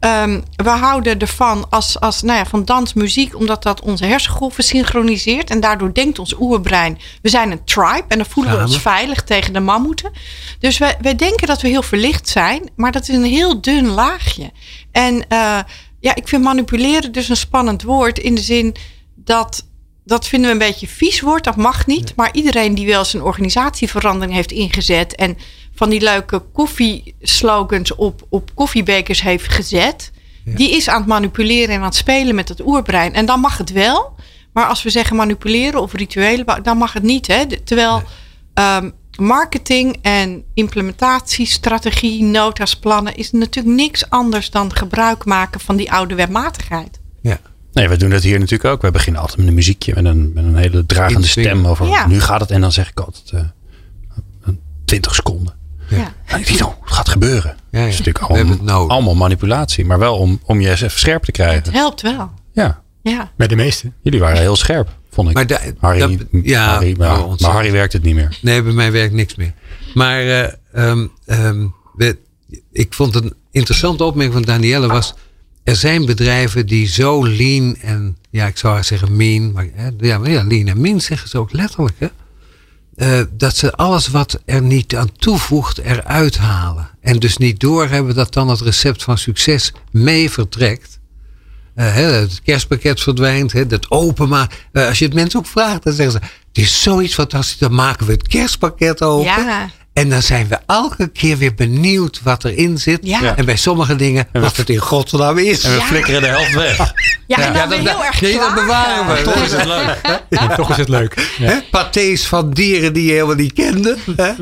Ehm, we houden ervan als, als, nou ja, van dans, muziek, omdat dat onze hersengolven synchroniseert. En daardoor denkt ons oerbrein, we zijn een tribe. En dan voelen we ons veilig tegen de mammoeten. Dus wij, wij denken dat we heel verlicht zijn, maar dat is een heel dun laagje. En eh, ja, ik vind manipuleren dus een spannend woord in de zin dat. Dat vinden we een beetje vies woord, dat mag niet. Maar iedereen die wel zijn organisatieverandering heeft ingezet en van die leuke koffieslogans op, op koffiebekers heeft gezet, die is aan het manipuleren en aan het spelen met het oerbrein. En dan mag het wel. Maar als we zeggen manipuleren of rituelen, dan mag het niet. Hè? Terwijl ehm, marketing en implementatie, strategie, nota's, plannen is natuurlijk niks anders dan gebruik maken van die oude wetmatigheid. Ja. Nee, we doen dat hier natuurlijk ook. We beginnen altijd met een muziekje, met een, met een hele dragende stem over. Ja. Nu gaat het en dan zeg ik altijd eh, een 20 seconden. Ja. En ik oh, het gaat gebeuren. Ja, ja. Dat is natuurlijk We hebben allemaal, het nodig. allemaal manipulatie, maar wel om, om je eens even scherp te Het krijgen. helpt wel. Ja, Ja. Bij de meeste. jullie waren heel scherp, vond ik. Maar da- Harry, dat- ja, Harry, maar, oh. Harry werkt het niet meer. Nee, bij mij werkt niks meer. Maar eh, ehm, ehm, we- ik vond een interessante opmerking van Danielle was... Er zijn bedrijven die zo lean en, ja, ik zou zeggen mean. Maar, hè, ja, maar ja, lean en mean zeggen ze ook letterlijk. Hè? Eh, dat ze alles wat er niet aan toevoegt eruit halen. En dus niet doorhebben dat dan het recept van succes mee vertrekt. Eh, het kerstpakket verdwijnt, hè, dat openmaken. Eh, als je het mensen ook vraagt, dan zeggen ze: Het is zoiets fantastisch, dan maken we het kerstpakket open. Ja. En dan zijn we elke keer weer benieuwd wat erin zit. Ja. En bij sommige dingen wat het in godsnaam is. En we Ja. flikkeren de helft weg. Ja, en dan Ja, dat- heel erg nee, dat bewaren we. Toch is het leuk. Toch is het leuk. Ja. Hè, Pathés van dieren die je helemaal niet kende. Hè? Ja,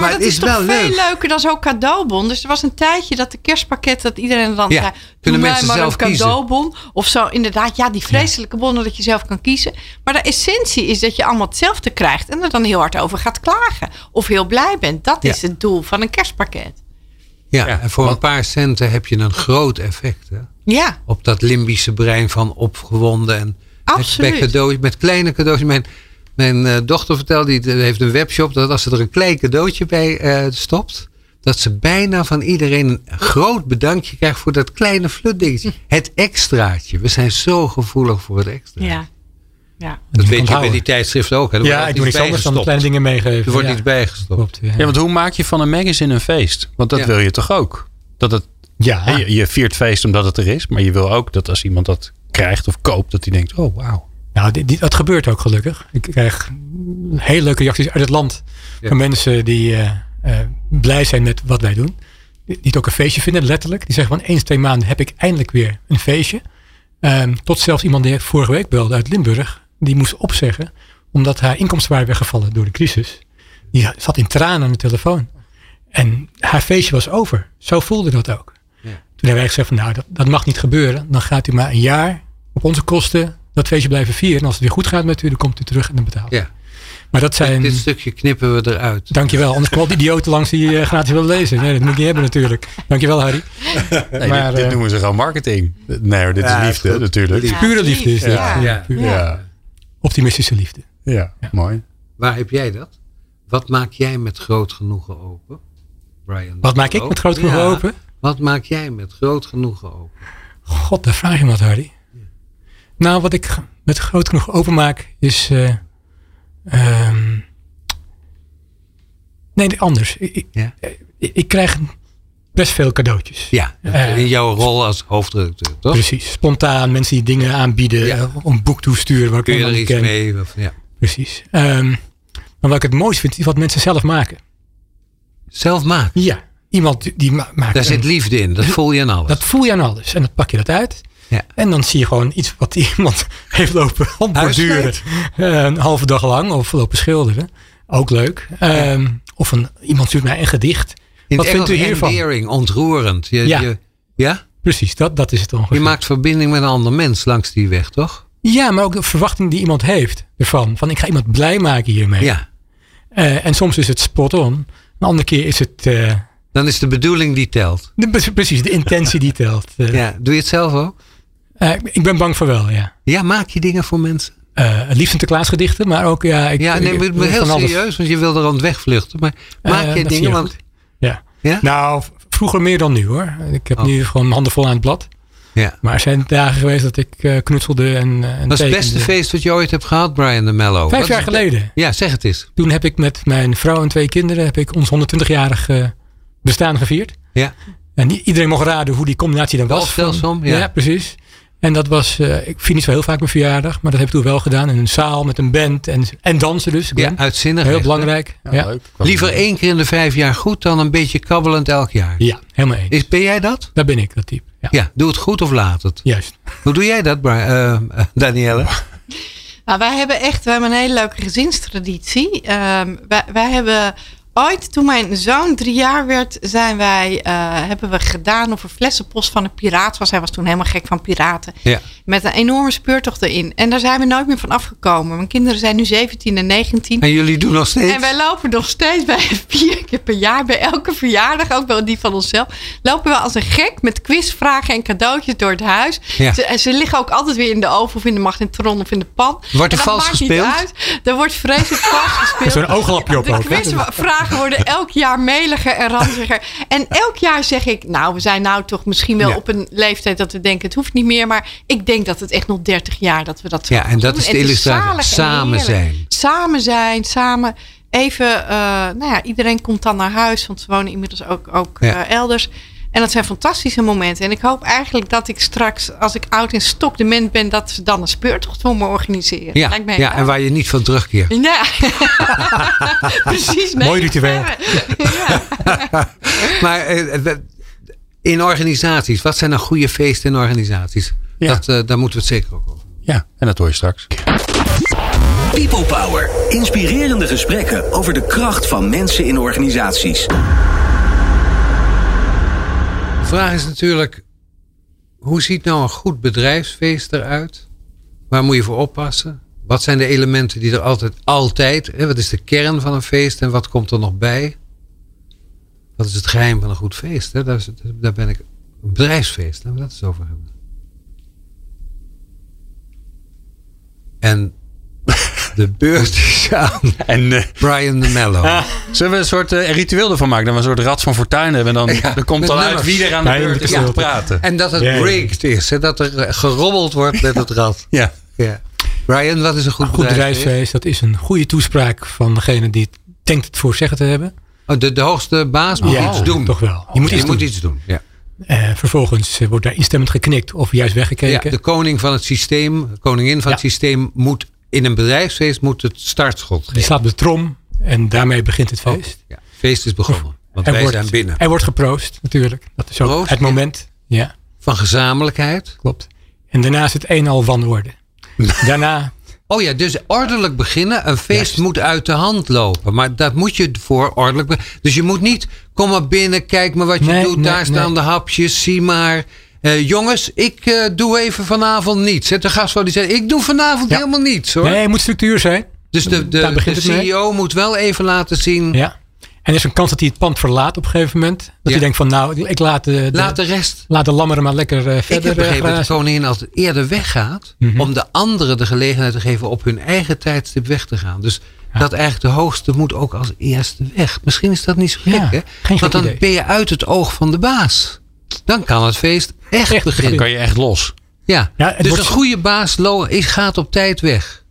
maar, het dat is, toch wel veel leuk. leuker dan zo'n cadeaubon. Dus er was een tijdje dat de kerstpakket, dat iedereen dan Ja, zei, kunnen doe mij mensen maar zelf een kiezen. cadeaubon. Of zo, inderdaad, ja, die vreselijke bonnen dat je zelf kan kiezen. Maar de essentie is dat je allemaal hetzelfde krijgt en er dan heel hard over gaat klagen. Of heel blij bent. Dat is Ja. het doel van een kerstpakket. Ja, Ja, en voor want- een paar centen heb je een groot effect. Hè? Ja, Op dat limbische brein van opgewonden. En met, Absoluut. met, cadeautjes, met kleine cadeautjes. Mijn, mijn eh, dochter vertelde, die heeft een webshop. Dat als ze er een klein cadeautje bij eh, stopt. Dat ze bijna van iedereen een groot bedankje krijgt voor dat kleine flutdingetje. Het extraatje. We zijn zo gevoelig voor het extra. ja. Ja. Dat weet je bij die tijdschriften ook. Hè? Er Ja, ik doe niks anders dan kleine dingen meegeven. Er wordt ja. iets bijgestopt. Klopt, ja. Ja, want hoe maak je van een magazine een feest? Want dat Ja. wil je toch ook? Dat het, Ja. je, je viert feest omdat het er is. Maar je wil ook dat als iemand dat krijgt of koopt, dat hij denkt, oh wauw. Nou, dit, dit- dat gebeurt ook gelukkig. Ik krijg hele leuke reacties uit het land. Ja. Van mensen die eh, eh, blij zijn met wat wij doen. Die die het ook een feestje vinden, letterlijk. Die zeggen van eens, twee maanden heb ik eindelijk weer een feestje. Ehm, tot zelfs iemand die vorige week belde uit Limburg. Die moest opzeggen. Omdat haar inkomsten waren weggevallen door de crisis. Die zat in tranen aan de telefoon. En haar feestje was over. Zo voelde dat ook. Ja. Toen hebben wij gezegd van nou, dat, dat mag niet gebeuren. Dan gaat u maar een jaar op onze kosten dat feestje blijven vieren. En als het weer goed gaat met u, dan komt u terug en dan betaalt u. Ja. Maar dat zijn... Dit stukje knippen we eruit. Dankjewel. Anders kwam die idioten langs die uh, gratis willen lezen. Nee, dat moet ik niet hebben natuurlijk. Dankjewel Harry. Nee, maar, dit, dit uh, noemen ze gewoon marketing. Nee, dit ja, is liefde natuurlijk. Ja, pure liefde is dit. Ja. Ja. Optimistische liefde. Ja, mooi. Waar heb jij dat? Wat maak jij met groot genoegen open? Brian. Wat maak ik met groot genoegen open? Wat maak jij met groot genoegen open? God, daar vraag je wat, Harry. Nou, wat ik met groot genoeg openmaak is. Uh, um, nee, anders. Ik, ik, krijg best veel cadeautjes. Ja, uh, in jouw rol als hoofdredacteur, toch? Precies. Spontaan mensen die dingen aanbieden, ja. uh, een boek toesturen. Waar Kun je er iets ken. mee? Of, ja. Precies. Um, maar wat ik het mooist vind, is wat mensen zelf maken. Zelf maken? Ja. Iemand die ma maakt. Daar zit liefde in, dat voel je aan alles. Dat voel je aan alles. En dan pak je dat uit. Ja. En dan zie je gewoon iets wat iemand heeft lopen borduren. Uh, een halve dag lang. Of lopen schilderen. Ook leuk. Um, of een, iemand stuurt mij een gedicht. In wat vindt u hiervan? Endearing, ontroerend. Je, ja. Je, ja? Precies, dat, dat is het ongeveer. Je maakt verbinding met een ander mens langs die weg, toch? Ja, maar ook de verwachting die iemand heeft ervan. Van ik ga iemand blij maken hiermee. Ja. Uh, en soms is het spot on. Een andere keer is het... Uh, dan is de bedoeling die telt. De, precies, de intentie die telt. Uh, ja, doe je het zelf ook? Ik ben bang voor wel, ja. Ja, maak je dingen voor mensen? Uh, liefst Sinterklaasgedichten, maar ook ja. Ik, ja, nee, ik, maar heel serieus, want je wil er aan wegvluchten. Maar maak je dingen? Want... Ja. ja. Nou, vroeger meer dan nu hoor. Ik heb oh. nu gewoon handen vol aan het blad. Ja. Maar er zijn dagen geweest dat ik uh, knutselde en, en Dat is het beste feest wat je ooit hebt gehad, Brian de Mello. Vijf jaar geleden. Ja, zeg het eens. Toen heb ik met mijn vrouw en twee kinderen heb ik ons 120-jarig uh, bestaan gevierd. Ja. En iedereen mocht raden hoe die combinatie dan was. Van, ja. ja, precies. En dat was, uh, ik vier niet zo heel vaak mijn verjaardag, maar dat heb ik toen wel gedaan. In een zaal met een band en, en dansen dus. Ja, uitzinnig. Heel echt, belangrijk. Ja, ja. Leuk. Liever één keer in de vijf jaar goed dan een beetje kabbelend elk jaar. Ja, helemaal eens. Is, ben jij dat? Daar ben ik, dat type. Ja, ja doe het goed of laat het. Juist. Hoe doe jij dat, uh, Danielle? Nou, wij hebben echt we hebben een hele leuke gezinstraditie. Um, wij, wij hebben ooit, toen mijn zoon drie jaar werd, zijn wij, uh, hebben we gedaan of er flessenpost van een piraat was. Hij was toen helemaal gek van piraten. Ja. Met een enorme speurtocht erin. En daar zijn we nooit meer van afgekomen. Mijn kinderen zijn nu 17 en 19. En jullie doen nog steeds? En wij lopen nog steeds bij vier keer per jaar, bij elke verjaardag, ook wel die van onszelf, lopen we als een gek met quizvragen en cadeautjes door het huis. Ja. Ze, en ze liggen ook altijd weer in de oven of in de magnetron of in de pan. Wordt er vals gespeeld? uit. Er wordt vreselijk vals gespeeld. Zo'n ooglapje op De ook. hè? Worden elk jaar meliger en ranziger. En elk jaar zeg ik, nou, we zijn nou toch misschien wel Ja. op een leeftijd dat we denken, het hoeft niet meer. Maar ik denk dat het echt nog 30 jaar dat we dat zo Ja, en dat doen. is de illustratie. Samen zijn. Samen zijn, samen even, uh, nou ja, iedereen komt dan naar huis, want ze wonen inmiddels ook, ook Ja. uh, elders. En dat zijn fantastische momenten. En ik hoop eigenlijk dat ik straks, als ik oud en stok de mens ben, dat ze dan een speurtocht voor me organiseren. Ja, Lijkt mij ja, en waar je niet van terugkeert. ja, precies. nee, Mooi ritueel. Ja. Maar eh, we- in organisaties, wat zijn nou goede feesten in organisaties? Ja. Dat, eh, daar moeten we het zeker ook over. Ja, en dat hoor je straks. People Power. Inspirerende gesprekken over de kracht van mensen in organisaties. Vraag is natuurlijk, hoe ziet nou een goed bedrijfsfeest eruit? Waar moet je voor oppassen? Wat zijn de elementen die er altijd, altijd, hè, wat is de kern van een feest en wat komt er nog bij? Wat is het geheim van een goed feest? Hè? Daar ben ik, een bedrijfsfeest, laten we dat eens over hebben. En de beurt is aan En eh, Brian de Mello. ah, zullen we een soort eh, ritueel ervan maken? Dat we een soort rad van fortuin hebben. En dan, Ja, dan komt dan uit wie er aan de beurt is om te praten. En dat het Ja, ja. rigged is, hè? dat er eh, gerobbeld wordt met het rad. Ja. Ja. Brian, wat is een goed, Een goed bedrijfsfeest? dat is een goede toespraak van degene die het denkt het voor zeggen te hebben. Oh, de, de hoogste baas moet Ja, iets doen. toch wel. Je moet iets moet doen. iets doen. Ja. Eh, vervolgens wordt daar instemmend geknikt of juist weggekeken. De koning van het systeem, de koningin van het Ja. systeem moet in een bedrijfsfeest moet het startschot Die geven. slaat op de trom en daarmee begint het feest. Ja, feest is begonnen. Want er, wij wordt, zijn binnen. er wordt geproost natuurlijk. Dat is ook Proost, het moment. Ja, Van gezamenlijkheid. klopt. En daarna is het een al wanorde. Daarna, Oh ja, dus ordelijk beginnen. Een feest Juist. moet uit de hand lopen. Maar dat moet je voor ordelijk Dus je moet niet, kom maar binnen, kijk maar wat je Nee, doet. nee, Daar staan nee. de hapjes, zie maar. Eh, jongens, ik eh, doe even vanavond niets. Hè, De gastvrouw die zei, ik doe vanavond Ja. helemaal niets hoor. nee, er moet structuur zijn. Dus de, de, de CEO moet wel even laten zien. Ja. En er is een kans dat hij het pand verlaat op een gegeven moment. Dat ja. hij denkt van nou, ik laat de, laat de rest. Laat de lammeren maar lekker uh, verder. Ik heb begrepen dat de koningin altijd eerder weggaat. Mm -hmm. Om de anderen de gelegenheid te geven op hun eigen tijdstip weg te gaan. Dus ja. dat eigenlijk de hoogste moet ook als eerste weg. Misschien is dat niet zo gek hè. Geen Want dan idee. ben je uit het oog van de baas. Dan kan het feest echt, echt. Dan kan je echt los. Ja, ja dus wordt... een goede baas is, gaat op tijd weg.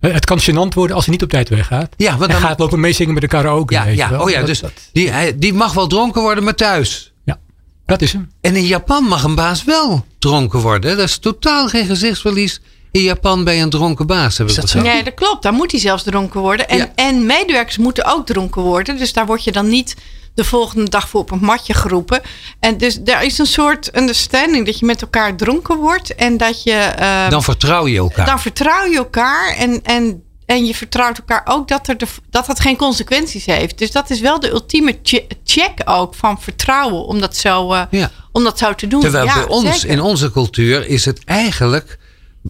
Het kan gênant worden als hij niet op tijd weggaat. Ja, want dan gaat lopen meezingen met de karaoke. Ja, weet ja. je wel. Oh ja, dat, dus dat, die, hij, die mag wel dronken worden, maar thuis. Ja, dat is hem. En in Japan mag een baas wel dronken worden. Dat is totaal geen gezichtsverlies in Japan bij een dronken baas. Heb ik dat nee, dat klopt. Daar moet hij zelfs dronken worden. En, ja. en medewerkers moeten ook dronken worden. Dus daar word je dan niet de volgende dag voor op een matje geroepen. En dus er is een soort understanding dat je met elkaar dronken wordt. En dat je... Uh, dan vertrouw je elkaar. Dan vertrouw je elkaar. En, en, en je vertrouwt elkaar ook dat, er de, dat het geen consequenties heeft. Dus dat is wel de ultieme check ook van vertrouwen. Om dat zo, uh, ja. om dat zo te doen. Terwijl ja, bij ons, zeker. in onze cultuur, is het eigenlijk...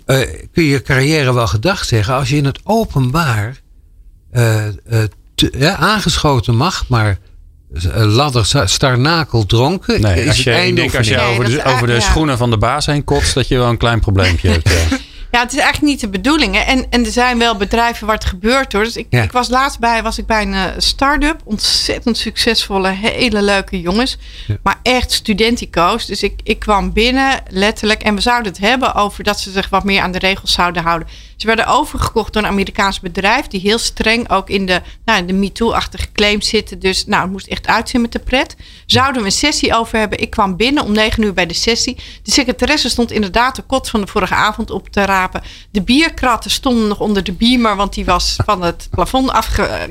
Uh, kun je carrière wel gedag zeggen. Als je in het openbaar te, ja, aangeschoten mag, maar ladder starnakel dronken. Nee, is als je, het einde ik denk als je Nee, over de, is over de ja. schoenen van de baas heen kotst, dat je wel een klein probleempje hebt. ja. Ja, het is eigenlijk niet de bedoeling. Hè. En, en er zijn wel bedrijven waar het gebeurt hoor. Dus ik, Ja. ik was laatst bij, was ik bij een eh, start-up. Ontzettend succesvolle, hele leuke jongens. Ja. Maar echt studentico's. Dus ik, ik kwam binnen, letterlijk. En we zouden het hebben over dat ze zich wat meer aan de regels zouden houden. Ze werden overgekocht door een Amerikaans bedrijf. Die heel streng ook in de, nou, de MeToo-achtige claims zitten. Dus nou, het moest echt uitzien met de pret. Zouden we een sessie over hebben. Ik kwam binnen om negen uur bij de sessie. De secretaresse stond inderdaad de kot van de vorige avond op te rapen. De bierkratten stonden nog onder de biemer, want die was van het plafond afge.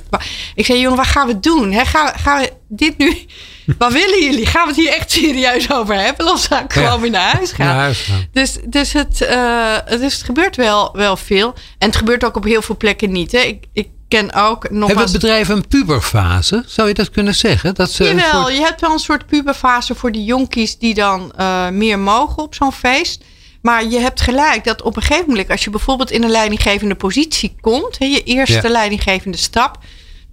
Ik zei, jongen, wat gaan we doen? Hè? Gaan, gaan we dit nu. Wat willen jullie? Gaan we het hier echt serieus over hebben? Of zou ik gewoon weer naar huis gaan? Naar huis gaan. Dus, dus, het, eh, dus het gebeurt wel, wel veel. En het gebeurt ook op heel veel plekken niet. Hè? Ik, ik ken ook nog Hebben bedrijven een puberfase? Zou je dat kunnen zeggen? Dat ze Jawel, soort- je hebt wel een soort puberfase voor die jonkies die dan eh, meer mogen op zo'n feest. Maar je hebt gelijk dat op een gegeven moment, als je bijvoorbeeld in een leidinggevende positie komt, hè, je eerste Ja. leidinggevende stap,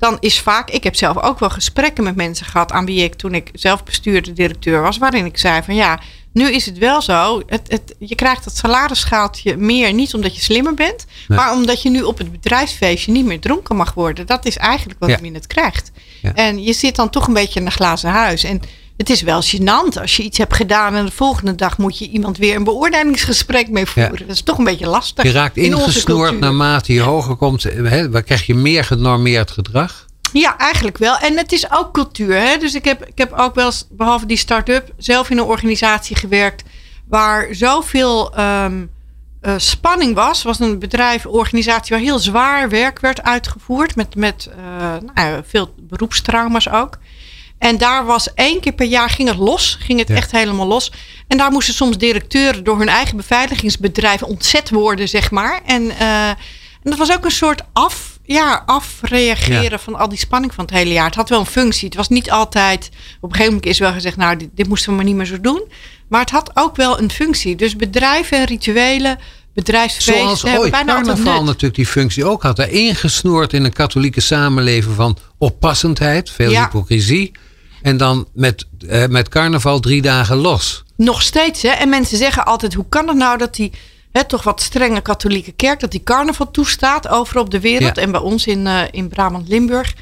dan is vaak, ik heb zelf ook wel gesprekken met mensen gehad aan wie ik toen ik zelf bestuurder directeur was, waarin ik zei van ja, nu is het wel zo, het, het, je krijgt dat salarisschaaltje meer niet omdat je slimmer bent, Nee. maar omdat je nu op het bedrijfsfeestje niet meer dronken mag worden. Dat is eigenlijk wat Ja. je net krijgt. Ja. En je zit dan toch een beetje in een glazen huis. En het is wel gênant als je iets hebt gedaan en de volgende dag moet je iemand weer een beoordelingsgesprek mee voeren. Dat is toch een beetje lastig. Je raakt in onze ingesnoord cultuur. naarmate je hoger komt. Hè, waar krijg je meer genormeerd gedrag? Ja, eigenlijk wel. En het is ook cultuur. Hè? Dus ik heb, ik heb ook wel eens, behalve die start-up, zelf in een organisatie gewerkt waar zoveel eh, spanning was. Het was een bedrijf, een organisatie waar heel zwaar werk werd uitgevoerd. Met, met eh, nou, veel beroepstrauma's ook. En daar was één keer per jaar ging het los. Ging het Ja. echt helemaal los. En daar moesten soms directeuren door hun eigen beveiligingsbedrijf ontzet worden, zeg maar. En, eh, en dat was ook een soort af, ja, afreageren Ja. van al die spanning van het hele jaar. Het had wel een functie. Het was niet altijd. Op een gegeven moment is wel gezegd, nou, dit, dit moesten we maar niet meer zo doen. Maar het had ook wel een functie. Dus bedrijven en rituelen, bedrijfsfeesten Zoals ooit bijna carnaval natuurlijk die functie ook had. Hè, Ingesnoord in een katholieke samenleving van oppassendheid, veel Ja. hypocrisie. En dan met, eh, met carnaval drie dagen los. Nog steeds, hè? En mensen zeggen altijd: hoe kan het nou dat die hè, toch wat strenge katholieke kerk, dat die carnaval toestaat overal op de wereld Ja. en bij ons in, eh, in Brabant-Limburg.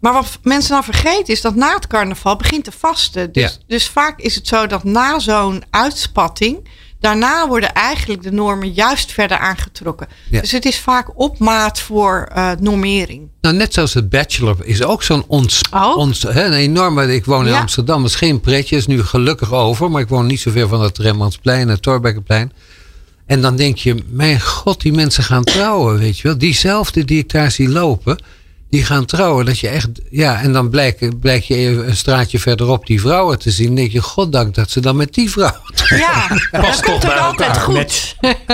Maar wat mensen dan vergeten is dat na het carnaval begint de vasten. Dus, Ja. dus vaak is het zo dat na zo'n uitspatting, daarna worden eigenlijk de normen juist verder aangetrokken. Ja. Dus het is vaak op maat voor eh, normering. Nou, net zoals het Bachelor is ook zo'n ons, Oh. ons, hè, een enorme. Ik woon in Ja. Amsterdam, dat is geen pretje, is nu gelukkig over. Maar ik woon niet zo ver van het Rembrandtsplein het Torbekkenplein. En dan denk je, mijn god, die mensen gaan trouwen, weet je wel. Diezelfde die ik daar zie lopen, die gaan trouwen. Dat je echt, ja, en dan blijkt, blijkt je even een straatje verderop die vrouwen te zien. Dan denk je, goddank dat ze dan met die vrouw Ja, dat toch komt er altijd elkaar goed. met-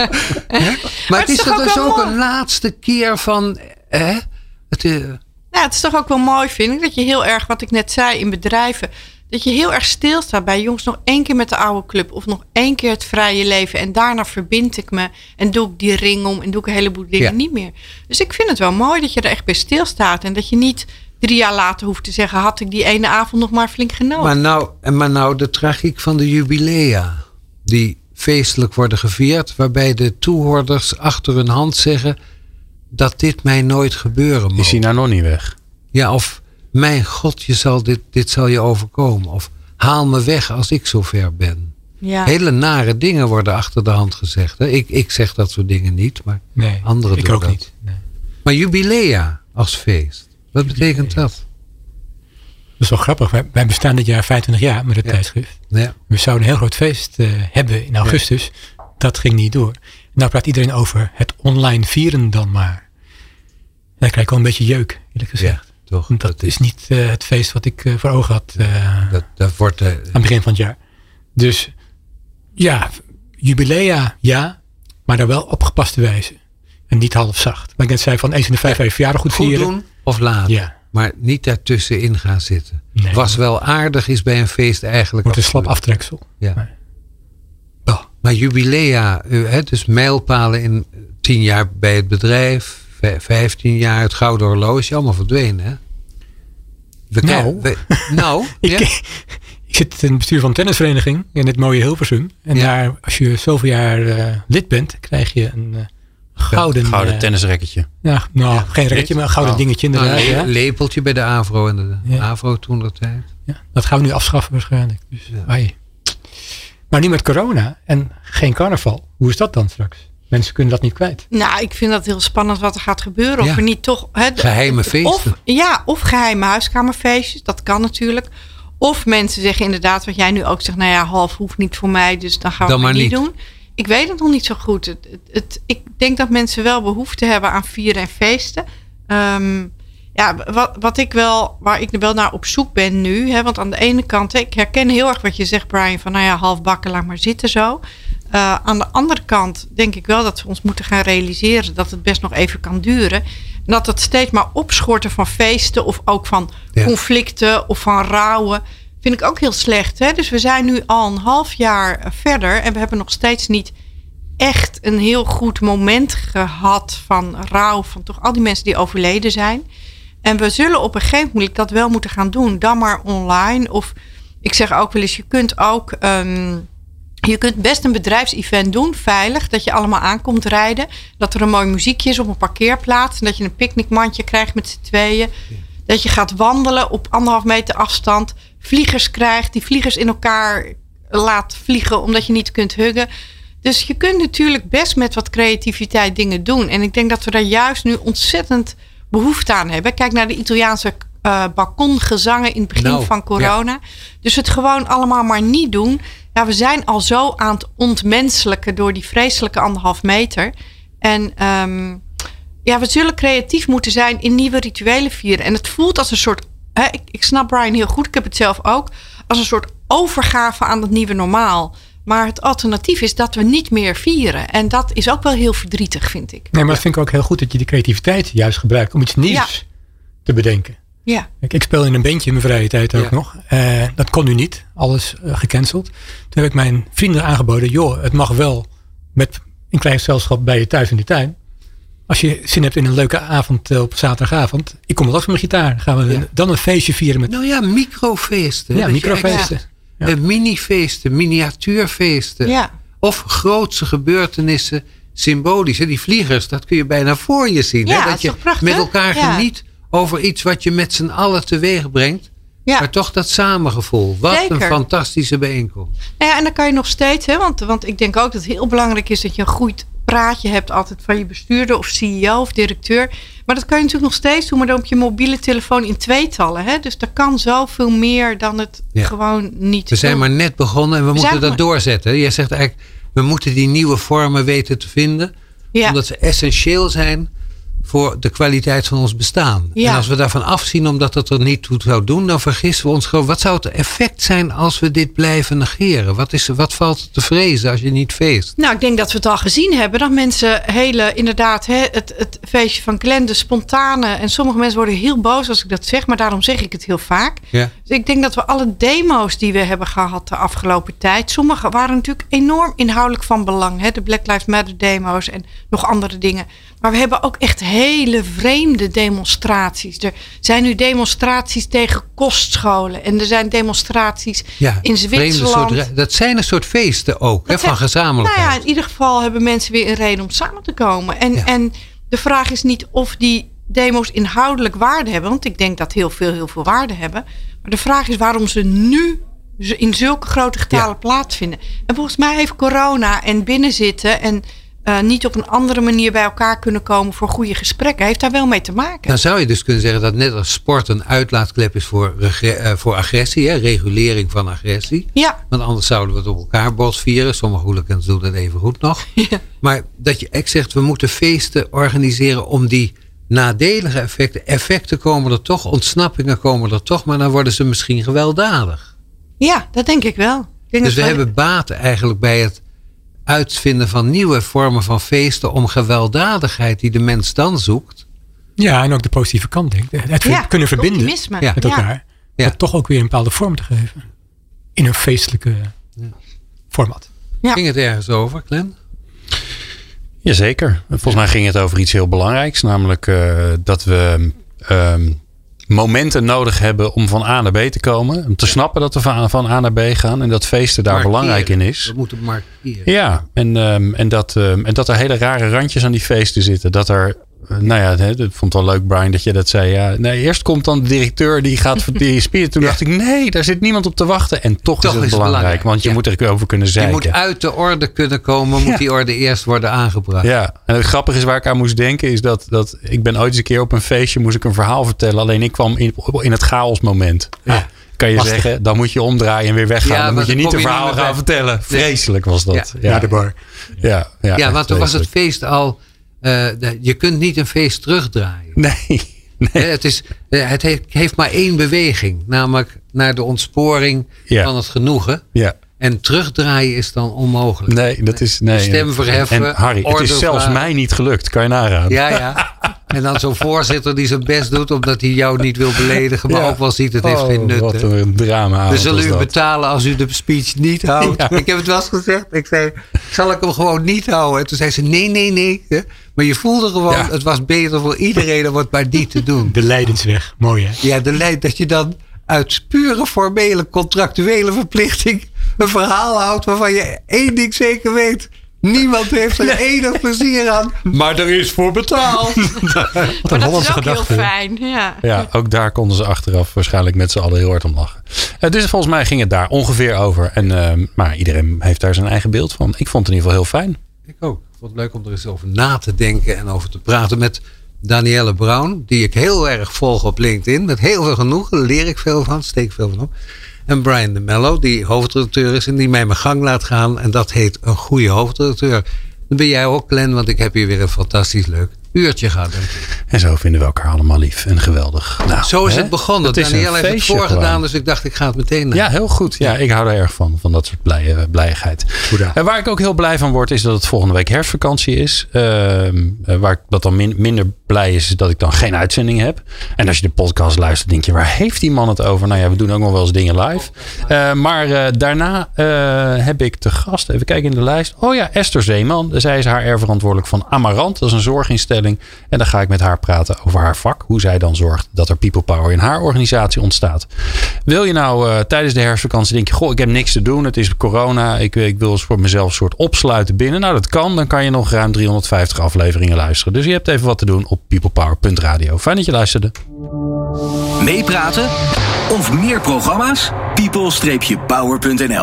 Maar, het het is is toch dat ook dus ook een laatste keer van, hè? Het, eh, Ja, het is toch ook wel mooi, vind ik, dat je heel erg, wat ik net zei, in bedrijven, dat je heel erg stilstaat bij jongens nog één keer met de oude club of nog één keer het vrije leven en daarna verbind ik me en doe ik die ring om en doe ik een heleboel dingen niet meer. Dus ik vind het wel mooi dat je er echt bij stilstaat en dat je niet drie jaar later hoeft te zeggen had ik die ene avond nog maar flink genoten. Maar nou, maar nou de tragiek van de jubilea die feestelijk worden gevierd waarbij de toehoorders achter hun hand zeggen dat dit mij nooit gebeuren mag. Is hij nou nog niet weg? Ja, of mijn God, je zal dit, dit zal je overkomen. Of haal me weg als ik zover ben. Ja. Hele nare dingen worden achter de hand gezegd. Hè? Ik, ik zeg dat soort dingen niet, maar nee, anderen ik doen ook dat. niet. Nee. Maar jubilea als feest, wat betekent dat? Dat is wel grappig. Wij, bestaan dit jaar 25 jaar met het tijdschrift. Ja. We zouden een heel groot feest uh, hebben in augustus. Dat ging niet door. Nou praat iedereen over het online vieren dan maar. Daar krijg ik wel een beetje jeuk, eerlijk gezegd. Toch? Dat, dat is niet uh, het feest wat ik uh, voor ogen had uh, dat, dat wordt, aan het begin van het jaar. Dus ja, jubilea ja, maar dan wel op gepaste wijze. En niet half zacht. Maar ik net zei van eens in de vijf ja, verjaardag goed, goed vieren. doen of laten. Ja. Maar niet daartussenin gaan zitten. Nee, Was wel aardig is bij een feest eigenlijk. Wordt een slap aftreksel. Ja. Maar, oh. maar jubilea, dus mijlpalen in tien jaar bij het bedrijf 15 jaar het gouden horloge, allemaal verdwenen. Hè? We nou, we, nou ik, ik, zit in het bestuur van een tennisvereniging in het mooie Hilversum. En daar, als je zoveel jaar uh, lid bent, krijg je een uh, gouden... gouden uh, tennisrekketje. Ja, nou, ja, geen rekje, maar een gouden oh. dingetje inderdaad. Nou, ja. lepeltje bij de AVRO en de ja. AVRO toen dat tijd. Ja, dat gaan we nu afschaffen waarschijnlijk. Dus, Maar nu met corona en geen carnaval. Hoe is dat dan straks? Mensen kunnen dat niet kwijt. Nou, ik vind dat heel spannend wat er gaat gebeuren. Of er niet toch. geheime feesten. Of, ja, of geheime huiskamerfeestjes. Dat kan natuurlijk. Of mensen zeggen inderdaad, wat jij nu ook zegt. Nou ja, half hoeft niet voor mij, dus dan gaan we het niet, doen. Ik weet het nog niet zo goed. Het, het, ik denk dat mensen wel behoefte hebben aan vieren en feesten. Ehm, ja, wat, wat ik wel, waar ik wel naar op zoek ben nu. Hè, want aan de ene kant, ik herken heel erg wat je zegt, Brian, van nou ja, half bakken, laat maar zitten zo. Uh, aan de andere kant denk ik wel dat we ons moeten gaan realiseren dat het best nog even kan duren. En dat het steeds maar opschorten van feesten of ook van conflicten of van rouwen. Vind ik ook heel slecht. Hè? Dus we zijn nu al een half jaar verder en we hebben nog steeds niet echt een heel goed moment gehad van rouw van toch al die mensen die overleden zijn. En we zullen op een gegeven moment dat wel moeten gaan doen. Dan maar online. Of ik zeg ook wel eens, je kunt ook. Um, je kunt best een bedrijfsevent doen, veilig, dat je allemaal aankomt rijden. Dat er een mooi muziekje is op een parkeerplaats. En dat je een picknickmandje krijgt met z'n tweeën. Dat je gaat wandelen op anderhalf meter afstand. Vliegers krijgt, die vliegers in elkaar laat vliegen omdat je niet kunt huggen. Dus je kunt natuurlijk best met wat creativiteit dingen doen. En ik denk dat we daar juist nu ontzettend behoefte aan hebben. Kijk naar de Italiaanse uh, balkongezangen in het begin nou, van corona. Dus het gewoon allemaal maar niet doen. Ja, we zijn al zo aan het ontmenselijken door die vreselijke anderhalf meter. En um, ja, we zullen creatief moeten zijn in nieuwe rituelen vieren. En het voelt als een soort. Hè, ik, ik snap Brian heel goed, ik heb het zelf ook. Als een soort overgave aan het nieuwe normaal. Maar het alternatief is dat we niet meer vieren. En dat is ook wel heel verdrietig, vind ik. Nee, maar dat vind ik ook heel goed dat je die creativiteit juist gebruikt om iets nieuws te bedenken. Ja. Ik, ik, speel in een bandje in mijn vrije tijd ook nog. Uh, dat kon nu niet. Alles uh, gecanceld. Toen heb ik mijn vrienden aangeboden. Joh, het mag wel met een klein gezelschap bij je thuis in de tuin. Als je zin hebt in een leuke avond uh, op zaterdagavond. Ik kom wel af met mijn gitaar. Gaan we ja. dan een feestje vieren. Met... Nou ja, microfeesten. Ja, microfeesten. Ja. Minifeesten, miniatuurfeesten. Ja. Of grootse gebeurtenissen symbolisch. Die vliegers, dat kun je bijna voor je zien. Ja, hè? Dat je met elkaar geniet over iets wat je met z'n allen teweeg brengt. Ja. Maar toch dat samengevoel. Wat een fantastische bijeenkomst. Ja, en dan kan je nog steeds, hè, want, want ik denk ook dat het heel belangrijk is dat je een goed praatje hebt altijd van je bestuurder of CEO of directeur. Maar dat kan je natuurlijk nog steeds doen, maar dan op je mobiele telefoon in tweetallen. Hè? Dus er kan zoveel meer dan het gewoon niet. We zijn maar net begonnen en we, moeten dat doorzetten. Jij zegt eigenlijk, we moeten die nieuwe vormen weten te vinden. Omdat ze essentieel zijn voor de kwaliteit van ons bestaan. Ja. En als we daarvan afzien omdat het er niet toe zou doen, dan vergissen we ons gewoon. Wat zou het effect zijn als we dit blijven negeren? Wat, is, wat valt te vrezen als je niet feest? Nou, ik denk dat we het al gezien hebben. Dat mensen hele, inderdaad, hè, het, het feestje van Glenn, de spontane. En sommige mensen worden heel boos als ik dat zeg, maar daarom zeg ik het heel vaak. Ja. Dus ik denk dat we alle demo's die we hebben gehad de afgelopen tijd. Sommige waren natuurlijk enorm inhoudelijk van belang. Hè? De Black Lives Matter demo's en nog andere dingen. Maar we hebben ook echt hele vreemde demonstraties. Er zijn nu demonstraties tegen kostscholen. En er zijn demonstraties Ja, in Zwitserland. soort dat zijn een soort feesten ook, hè, van gezamenlijkheid. Nou ja, in ieder geval hebben mensen weer een reden om samen te komen. En, Ja. en de vraag is niet of die demo's inhoudelijk waarde hebben. Want ik denk dat heel veel heel veel waarde hebben. Maar de vraag is waarom ze nu in zulke grote getalen Ja. plaatsvinden. En volgens mij heeft corona en binnenzitten en eh, niet op een andere manier bij elkaar kunnen komen voor goede gesprekken, heeft daar wel mee te maken. Dan zou je dus kunnen zeggen dat net als sport een uitlaatklep is voor, eh, voor agressie, hè, regulering van agressie. Ja, Want anders zouden we het op elkaar botvieren. Sommige hooligans doen dat even goed nog. Ja. Maar dat je echt zegt, we moeten feesten organiseren om die nadelige effecten. Effecten komen er toch, ontsnappingen komen er toch, maar dan worden ze misschien gewelddadig. ja dat denk ik wel. Denk Dus we hebben baat eigenlijk bij het uitvinden van nieuwe vormen van feesten om gewelddadigheid die de mens dan zoekt. Ja, en ook de positieve kant, denk ik. Het Ja, kunnen verbinden optimisme. Ja. met elkaar. Ja. Dat toch ook weer een bepaalde vorm te geven. In een feestelijke format. Ja. Ging het ergens over, Glenn? Jazeker. Volgens mij ging het over iets heel belangrijks. Namelijk eh, dat we ehm, momenten nodig hebben om van A naar B te komen. Om te snappen dat we van, van A naar B gaan. En dat feesten daar Markeren. belangrijk in is. We moeten markeren. Ja, en, ehm, en, dat, ehm, en dat er hele rare randjes aan die feesten zitten. Dat er, nou ja, hè, dat vond het wel leuk, Brian, dat je dat zei. Ja, nee, eerst komt dan de directeur die gaat voor die spieren. Toen Ja. dacht ik, nee, daar zit niemand op te wachten. En toch, Toch is het is het belangrijk, belangrijk, want je ja. moet er over kunnen Die zeiken. moet uit de orde kunnen komen, moet Ja. die orde eerst worden aangebracht. Ja, en het grappige is waar ik aan moest denken, is dat, dat ik ben ooit eens een keer op een feestje, moest ik een verhaal vertellen. Alleen ik kwam in, in het chaosmoment. Ja. Kan je Lastig. zeggen, dan moet je omdraaien en weer weggaan. Ja, dan moet je dan niet een je verhaal gaan vertellen. Vreselijk was dat. Ja. Ja, de bar. Ja, ja, Ja, want toen was het feest al. Eh, de- je kunt niet een feest terugdraaien. Nee, nee. Hè, Het, is, eh, het heeft, maar één beweging, namelijk naar de ontsporing Ja. van het genoegen. Ja. En terugdraaien is dan onmogelijk. Nee, dat is. Nee. Stem verheffen, En Harry, het is zelfs vragen. mij niet gelukt. Kan je nagaan. Ja, ja. En dan zo'n voorzitter die zijn best doet omdat hij jou niet wil beledigen, maar Ja. ook wel ziet het heeft Oh, geen nut. Wat een drama. We zullen u betalen als u de speech niet houdt. Ja. Ik heb het wel eens gezegd. Ik zei, zal ik hem gewoon niet houden? En toen zei ze, nee, nee, nee. Maar je voelde gewoon, Ja. het was beter voor iedereen om het maar niet te doen. De Leidensweg. Mooi hè? Ja, de leid dat je dan uit pure formele contractuele verplichting een verhaal houdt waarvan je één ding zeker weet. Niemand heeft er enig plezier aan. Maar er is voor betaald. Maar dat Hollandse ook heel fijn. Ja. Ja, ook daar konden ze achteraf waarschijnlijk met z'n allen heel hard om lachen. Eh, dus volgens mij ging het daar ongeveer over. En, ehm, maar iedereen heeft daar zijn eigen beeld van. Ik vond het in ieder geval heel fijn. Ik ook. Ik vond het leuk om er eens over na te denken en over te praten met Danielle Brown, die ik heel erg volg op LinkedIn. Met heel veel genoegen, daar leer ik veel van, steek ik veel van op. En Brian de Mello, die hoofdredacteur is en die mij mijn gang laat gaan. En dat heet een goede hoofdredacteur. Dan ben jij ook, Glenn, want ik heb hier weer een fantastisch leuk uurtje ik. En zo vinden we elkaar allemaal lief en geweldig. Nou, Zo is hè? het begonnen. Het is een Danielle heeft het voorgedaan, gewoon. dus ik dacht ik ga het meteen naar. Ja, heel goed. Ja, ik hou er erg van, van dat soort blije, blijigheid. Hoera. En waar ik ook heel blij van word, is dat het volgende week herfstvakantie is. Ehm, eh, waar ik dat dan min- minder blij is, is dat ik dan geen uitzending heb. En als je de podcast luistert, denk je, waar heeft die man het over? Nou ja, we doen ook nog wel eens dingen live. Eh, maar eh, daarna eh, heb ik te gast, even kijken in de lijst. Oh ja, Esther Zeeman. Zij is HR verantwoordelijk van Amarant. Dat is een zorginstelling. En dan ga ik met haar praten over haar vak. Hoe zij dan zorgt dat er people power in haar organisatie ontstaat. Wil je nou eh, tijdens de herfstvakantie denk je, goh, ik heb niks te doen. Het is corona. Ik, ik wil voor mezelf een soort opsluiten binnen. Nou, dat kan. Dan kan je nog ruim 350 afleveringen luisteren. Dus je hebt even wat te doen op peoplepower.radio. Fijn dat je luisterde. Meepraten of meer programma's? people-power.nl